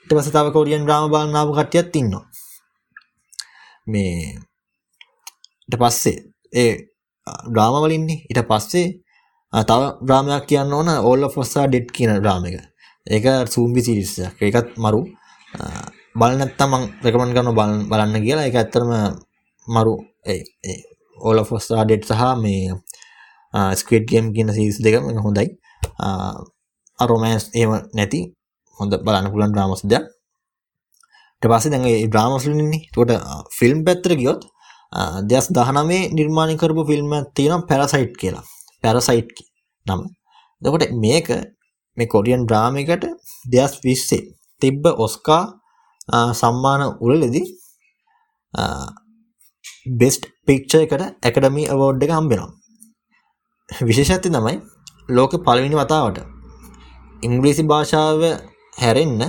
ඊට පස්සේ තව කොරියන් ඩ්‍රාමා බලන ආපු කට්ටියත් ඉන්නවා. මේ ඊට පස්සේ ඒ ඩ්‍රාමා වලින්නේ ඊට පස්සේ තව ඩ්‍රාමයක් කියන්න ඕන all of us are dead කියන ඩ්‍රාම එක. ඒක සූම්බි සීරීස් එකක්. ඒකත් මරු බලන්න නැත්තම් මම රෙකමන්ඩ් කරනවා බලන්න කියලා. ඒක ඇත්තටම මරු ඒ all of us are dead සහ මේ ස්ක්විඩ් ගේම් කියන සීරීස් දෙකම හොඳයි. රොමෑන්ස් එහෙම නැති හොඳ බලන්න පුළුවන් ඩ්‍රාමස් දෙයක්. ඊට පස්සේ දැන් ඒ ඩ්‍රාමස් වලින්නේ. ඒකට ෆිල්ම් පැත්තට ගියොත් 2019 නිර්මාණය කරපු ෆිල්ම් එකක් තියෙනවා පැරසයිට් කියලා. පැරසයිට් නම. එතකොට මේක මේ කොරියන් ඩ්‍රාම එකට 2020 තිබ්බ ඔස්කා සම්මාන උළෙලදී බෙස්ට් පික්චර් එකට ඇකඩමි අවෝඩ් එක හම්බෙනවා. විශේෂත්වය තමයි ලෝකෙ පළවෙනි වතාවට ඉංග්‍රීසි භාෂාව හැරෙන්න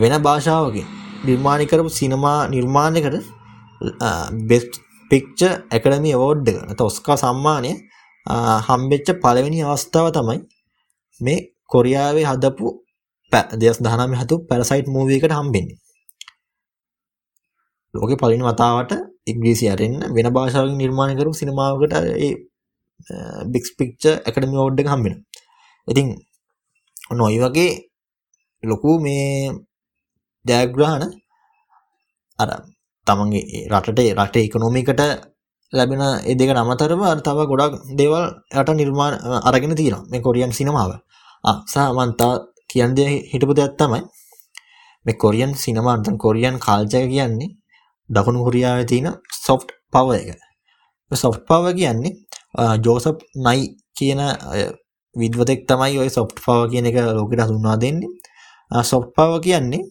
වෙන භාෂාවකින් නිර්මාණය කරපු සිනමා නිර්මාණයකට බෙස්ට් පික්චර් ඇකඩමි අවෝඩ් එක. නැත්නම් ඔස්කා සම්මානය හම්බෙච්ච පළවෙනි අවස්ථාව තමයි මේ කොරියාවේ හදපු දෙස් දහනම හතු පැරසයිට් මූවීකට හම්බෙන්නේ. ලෝක පලින් වතාවට ඉංග්‍රීසි අරෙන්න්න වෙන භාෂාවෙන් නිර්මාණය කරු සිනමාවකට ඒ බික්ස් පික්ච එකඩමි ඔෝඩ් එක හම්බෙන ඉතින් නොයි වගේ ලොකු මේ ජයග්‍රහණ අර තමන්ගේ රටට රට ඉකනොමිකට ලැබෙන ඒ දෙක නමතරම තව ගොඩක් දේවල් යට නිර්මාණ අරගෙන තියෙනවා. මේ කොරියන් සිනමාව සාමන්තා කියන්ද හිටපු දෙයක් තමයි. මේ කොරියන් සිනමාන්තන් කොරියන් කාල්චය කියන්නේ දකුණු කොරියාව තියෙන සොෆ්ට් පව එක. සොෆ්ට් පව කියන්නේ ජෝසප් නයි කියන විද්වතෙක් තමයි ඔය සොෆ්ට් පව කියන එක ලෝකට හඳුන්වා දෙන්නේ. සොෆ්ට් පව කියන්නේ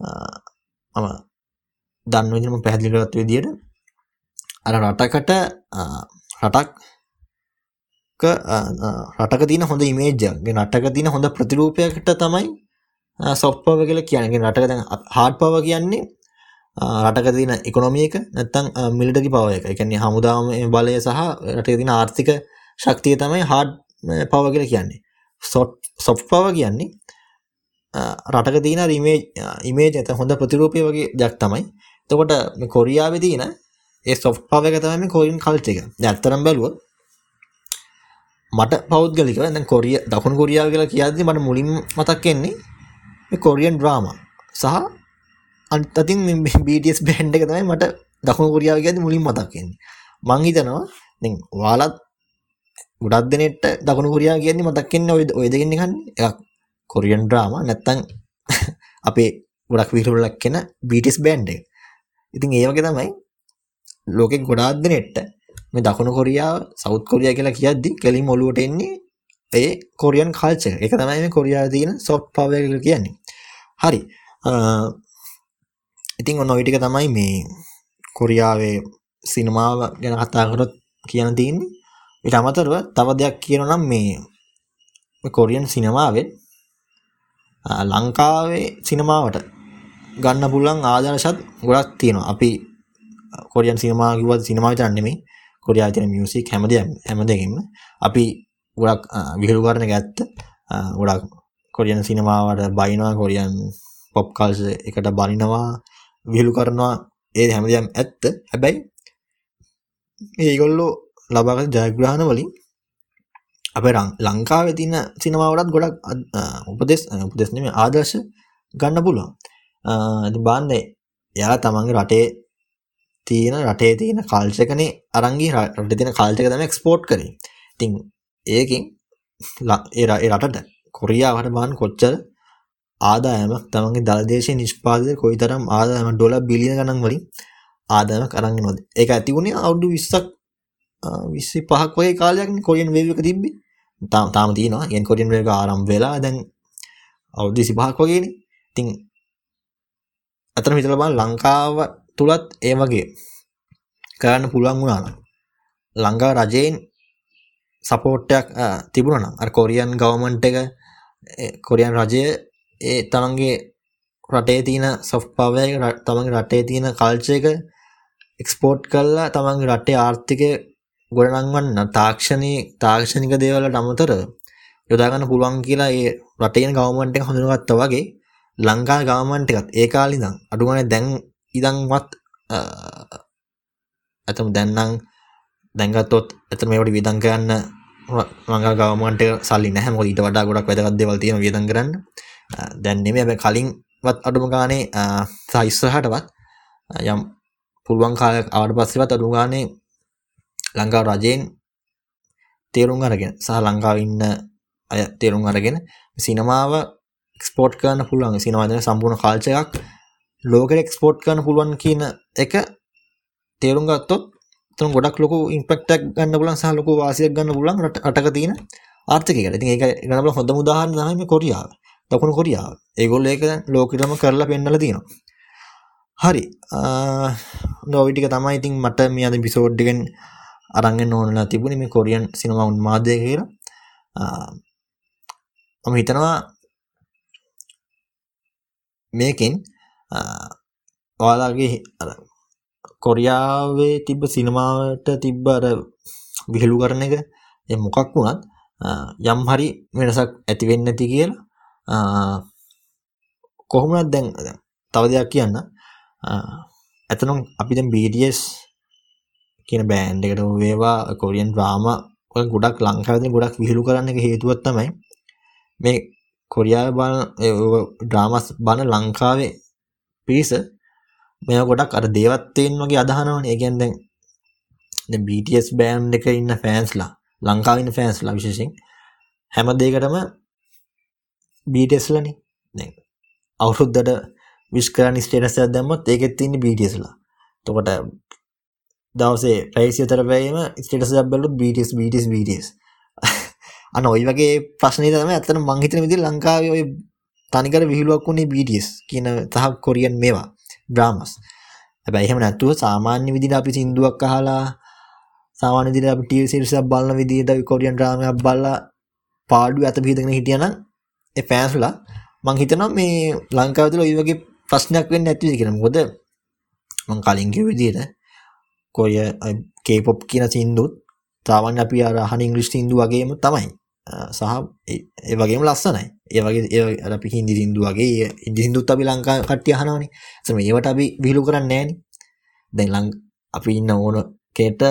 මම දන්න විදිහම පැහැදිලිවත් විදියට අර රටකට රටක් රටක තින හොඳ ඉමේජ්ජගේ නටක තින හොඳ ප්‍රතිරූපයකට තමයි සොප්පව කියල කියන්නේ. රටක හාඩ් පව කියන්නේ රටක තින එකොනොමියක නැත්තං මිලිටරි පව එක. එකන්නේ හමුදාම බලය සහ රට තින ආර්ථික ශක්තිය තමයි හාඩ් පව කියල කියන්නේ. සොට් සොප් පව කියන්නේ රටක තින රීමේ ඉමේජ ඇත හොඳ ප්‍රතිරූපය වගේ දෙයක් තමයි. තකොට කොරියාව තියන ඒ සොෆ් පව එක තමයි කොරින් කල්ට එක. ඇත්තරම් බැලුව මට පෞද්ගලික දැන් කොරිය දකුණු කොරියාව කියලා කියද්දි මට මුලින් මතක් වෙන්නේ මේ කොරියන් ඩ්‍රාමා සහ අනිත් අතින් මේ BTS බෑන්ඩ් එක තමයි මට දකුණු කොරියාව කියද්දි මුලින් මතක් වෙන්නේ. මං හිතනවා දැන් ඔයාලත් ගොඩක් දෙනෙක්ට දකුණු කොරියාව කියන්නේ මතක් වෙන්නේ ඔය ඔය දෙකෙන් එකන්නේ එකක් කොරියන් ඩ්‍රාමා නැත්තම් (laughs) අපේ ගොඩක් විහිළුවක් කෙන BTS බෑන්ඩ් එක ඉතින් ඒ වගේ තමයි ලෝකෙ ගොඩාක් දෙනෙක්ට මේ දකුණු කොරියාව සෞත් කොරියා කියලා කියද්දි කෙලින් ඔලුවට එන්නේ ඒ කොරියන් කල්චර් එක තමයි මේ කොරියාවේ තියෙන සොෆ්ට් පවර් එක කියලා කියන්නේ. හරි. ඉතින් ඔන්න ඔය ටික තමයි මේ කොරියාවේ සිනමාව ගැන කතා කරොත් කියන්න තියෙන්නේ. ඊට අමතරව තව දෙයක් කියනවා නම් මේ කොරියන් සිනමාවෙන් ලංකාවේ සිනමාවට ගන්න පුළුවන් ආදර්ශත් ගොඩක් තියෙනවා. අපි කොරියන් සිනමා කිව්වත් සිනමා විතරක් නෙමෙයි. කොරියාවේ තියෙන මියුසික් හැමදේම හැමදේකින්ම අපි ගොඩක් විහිළු කරන ගැත්ත ගොඩක් කොරියන් සිනමාවට බයිනවා කොරියන් පොප් කල්චර් එකට බනිනවා විහිළු කරනවා ඒ හැමදේම ඇත්ත හැබැයි ඒගොල්ලෝ ලබාගත් ජයග්‍රහණ වලින් අපේ ලංකාවේ තියෙන සිනමාවටත් ගොඩක් උපදෙස් උපදෙස් නෙමෙයි ආදර්ශ ගන්න පුළුවන්. ඉතින් බලන්න එයාලා තමන්ගේ රටේ තියෙන රටේ තියෙන කල්චකනේ අරංගි රට තියෙන කල්චක තම එක්ස්පෝට් කරේ. ඉතින් ඒකින් රටට කොරියාවට බාන් කොච්චර ආදායමක් තමන්ගේ දළදේශය නිෂ්පාදය කොයි තරම් ආදායම ඩොල බිලියන ගණන් වලින් ආදායමක් අරගෙන නොද. ඒක ඇතිවුණේ අවුඩු විස්සක් විස්සි පහක් වගේ කාලයක් කොරියන් වේවක තිබ්බි. තාම තාම තියෙනවා. ගෙන් කොරියන් වේක ආරම් වෙලා දැන් අවුදු විසි පහක් වගේන. ඉතින් අතර හිතල බන් ලංකාව තුළත් ඒ වගේ කරන්න පුළුවන් වුණාන ලංඟා රජයෙන් සපෝට්ටයක් තිබුණන අ කොරියන් ගවමන්ට් එක කොරියන් රජය ඒ තමන්ගේ රටේ තියන සොෆ් පවය තමන්ගේ රටේ තියෙන කල්චය එක එක්ස්පෝට් කල්ලා තමන්ගේ රටේ ආර්ථිකය ගොඩනංවන්න තාක්ෂණී තාක්ෂණික දේවලට අමතර යොදාගන්න පුළුවන් කියලා ඒ රටේන ගවමන්ට එක හඳුනගත්ත වගේ ලංකා ගවමන්ට එකත් ඒ කාලිදම් අඩුවන දැන් ඉදංවත් ඇතම දැන්නම් දැන්ගත්තොත් ඇත මේට විදං කරන්න මඟ ගවමන්ට සල්ලි නැහම ඊට වඩා ගොඩක් වැදගත් දෙවල් තියෙන වියදන් කරන්න. දැන්නෙම ඇබ කලින්වත් අඩුම ගානේ සයිස්සහටවත් යම් පුළුවන් කාලයක් ආට පස්සෙවත් අඩු ගානේ ලංකාව රජයෙන් තේරුම් අරගෙන සහ ලංකාව ඉන්න අය තේරුම් අරගෙන සිනමාව එක්ස්පෝට් කරන්න පුළුවන්. සිනවාදන සම්පූර්ණ කාල්චයක් ලෝකට එක්ස්පෝට් කරන්න පුළුවන් කියන එක තේරුම් ගත්තොත් තුන් ගොඩක් ලොකු ඉම්පෙක්ටක් ගන්න පුලන් සහ ලොකු වාසියක් ගන්න පුලන් රට අටක තියෙන ආර්ථිකයට ඉතින් ඒක ගන්නබල හොඳ උදාහරණ තමයි මේ කොරියාව. දකුණු කොරියාව. ඒගොල්ලෝ ඒක ලෝකෙටම කරලා පෙන්නලා තියෙනවා. හරි. නොවිටික තමයි. ඉතින් මට මේ අද එපිසෝඩ් එකෙන් අරගෙන ඕනලා තිබුණේ මේ කොරියන් සිනමා උන්මාදය කියලා. මම හිතනවා මේකෙන් ඔයාලාගේ කොරියාවේ තිබ්බ සිනමාවට තිබ්බ අර විහිළු කරන එක මොකක් වුණත් යම් හරි වෙනසක් ඇතිවෙන්න ඇති කියලා. කොහොමත් දැන් තව දෙයක් කියන්න. ඇතනම් අපි දැන් BTS කියන බෑන්ඩ් එකට වේවා කොරියන් ඩ්‍රාමා ගොඩක් ලංකාවතින් ගොඩක් විහිළු කරන්න එක හේතුවත් තමයි මේ කොරියාව බල ඩ්‍රාමස් බන ලංකාවේ පිරිස මෙ ගොඩක් අර දේවත්තයෙන් වගේ අදහනවන. ඒගැන් දැන් BTS බෑන්් එක ඉන්න ෆෑන්ස්ලා ලංකාවන්න ෆෑන්ස්ලා විශේෂෙන් හැම දේකටම බීටෙස්ලනි අවුරුද්දට විස්කරන ස්ටේටස දැම්මත් ඒකෙත් තින්නේ බීටස්ලා තොකට දවසේ පැයිසි තරබැීම ස්ටේටස බැලු බීටස් බීටස් බීටස් අන ඔයි වගේ ප්‍රශ්නය තම ඇතන මංහිතන විදි ලංකාව ඔය තනිකර විහිලුවක් වුණේ බීටස් කියන තහ කොරියන් මේවා ඩ්‍රාමස් හැබැයි එහෙම නැතුව සාමාන්‍ය විදිහට අපි සින්දුවක් අහලා සාමාන්‍ය විදිහට අපි ටීවී සීරීස් එකක් බලන විදිහට කොරියන් ඩ්‍රාමාවක් බලලා පාඩු අත පිටගෙන හිටියනම් ඒ ෆෑන්ස්ලා මං හිතනවා මේ ලංකාව තුළ ওই වගේ ප්‍රශ්නයක් වෙන්නේ නැති වෙයි කියලා. මොකද මං කලින් කිව්ව විදිහට කොය K-pop කියන සින්දුත් තාමන් අපි අර අහන ඉංග්‍රීසි සින්දු වගේම තමයි. සහ ඒ වගේම ලස්සනයි. ඒ වගේ ඒ අපි හින්දි සින්දු වගේ හින්දි සින්දුත් අපි ලංකා කට්ටිය අහනවනේ. ඒසම ඒවට අපි විහිළු කරන්නේ නැහනේ. දැන් ලං අපි ඉන්න ඕන කෙට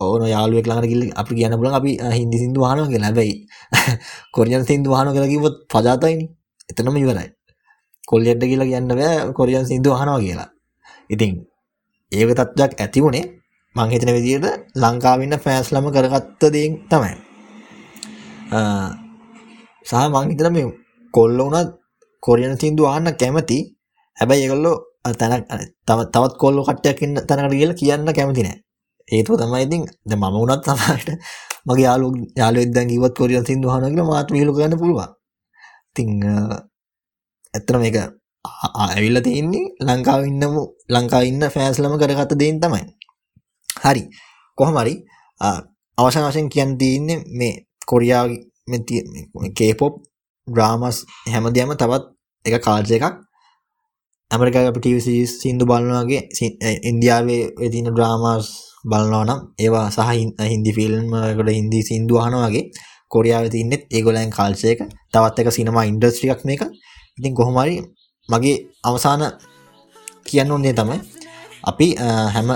ඕන යාළුවෙක් ළඟට ගිහින් අපි කියන්න පුළුවන් අපි හින්දි සින්දු අහනවා කියලා. හැබැයි (laughs) කොරියන් සින්දු අහනවා කියලා කිව්වොත් පජාතයිනේ. එතනම ඉවරයි. කොල්ලෙක්ට කියලා කියන්න බෑ කොරියන් සින්දු අහනවා කියලා. ඉතින් ඒක තත්ත්වයක් ඇති වුණේ මං හිතන විදිහට ලංකාවේ ඉන්න ෆෑන්ස්ලම කරගත්ත දේ තමයි. සහ මං හිතන මේ කොල්ල වුණත් කොරියන් සින්දු අහන්න කැමති. හැබැයි ඒගොල්ලෝ තැනක් තව තවත් කොල්ලෝ කට්ටියක් ඉන්න තැනකට ගිහලා කියන්න කැමති නෑ. හේතුව තමයි ඉතින් දැන් මම වුණත් සමහරට මගේ යාළුවෝ යාළුවෙක් දැන් කිව්වත් කොරියන් සින්දු අහනවා කියලා මාත් විහිළු කරන්න පුළුවන්. ඉතින් ඇත්තට මේක ඇවිල්ලා තියෙන්නේ ලංකාවේ ඉන්නම ලංකාවේ ඉන්න ෆෑන්ස්ලම කරගත්ත දේන් තමයි. හරි. කොහොම හරි අවසන් වශයෙන් කියන්න තියෙන්නේ මේ කොරියාවේ මේ K-pop ඩ්‍රාමස් හැමදේම තවත් එක කල්චර් එකක් ඇමරිකාවේ අපි ටීවී සීරීස් සින්දු බලනවා වගේ ඉන්දියාවේ තියෙන ඩ්‍රාමාස් බලනවා නම් ඒවා සහ හින්දි ෆිල්ම් වලට හින්දි සින්දු අහනවා වගේ කොරියාවේ තින්නෙත් ඒගොල්ලන් කල්චර් එක තවත් එක සිනමා ඉන්ඩස්ට්‍රි එකක් මේක. ඉතින් කොහොම හරි මගේ අවසාන කියන්න ඕනේ තමයි අපි හැම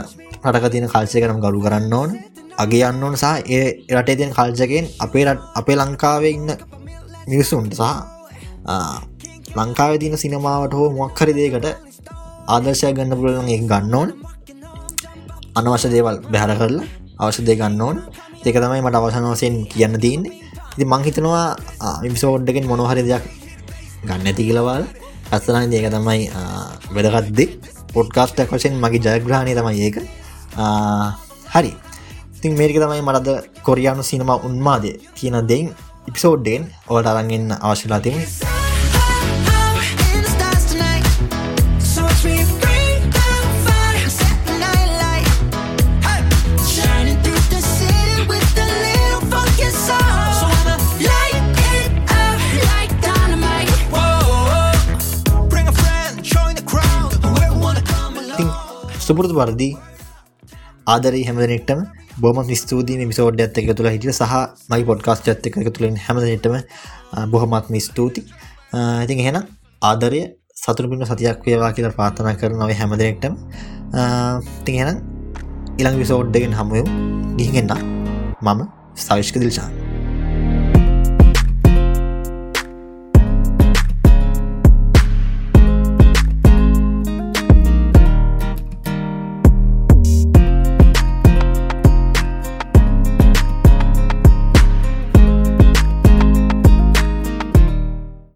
රටක තියෙන කල්චර් එකටම ගරු කරන්න ඕන. අගේ යන්න ඕන සහ ඒ රටේ තියෙන කල්චර් එකෙන් අපේ අපේ ලංකාවේ ඉන්න මිනිස්සුන්ට සහ ලංකාවේ තියෙන සිනමාවට හෝ මොක් හරි දෙයකට ආදර්ශයක් ගන්න පුළුවන් එක ගන්න ඕන. අනවශ්‍ය දේවල් බැහැර කරලා අවශ්‍ය දේ ගන්න ඕන ඒක තමයි මට අවසන වසයෙන් කියන්න තියන්නේ ඉති මං හිතනවා මිසෝඩ්ඩගෙන් මොනොහරි දෙයක් ගන්න ඇති කියලවල් අස්සලන ඒක තමයි වැඩගත්දෙක් පොඩ්කාස්ටක් වශයෙන් මගේ ජයග්‍රහණය තමයි ඒක. හරි. ඉතින් මේක තමයි මටද කොරියානු සිනම උන්මාදය කියන දෙයින් ඉපිසෝඩ්ඩෙන් ඕට අරන්ගන්න අවශ්‍යලා සුපුරතු වර්දී ආදරී හැමදනෙක්ටම බොම ස්තුතියි. මිසෝඩ් ඇත්ත එක තුළ හිටිය සහ මයි පොඩ්කාස්ට ඇත්ත එක තුළින් හැමදනටම බොහොමත්ම ස්තුති ඉතින් එහෙන ආදරය සතුරපිම සතියක් වේවා කියලා ප්‍රාථනා කරන නොව හැමදනෙක්ටම තිහෙන ඉළං විසෝඩ්ඩගෙන් හමුයම් ගිහිගෙන්න්න මම සවිශ්ක දිල්ශාන්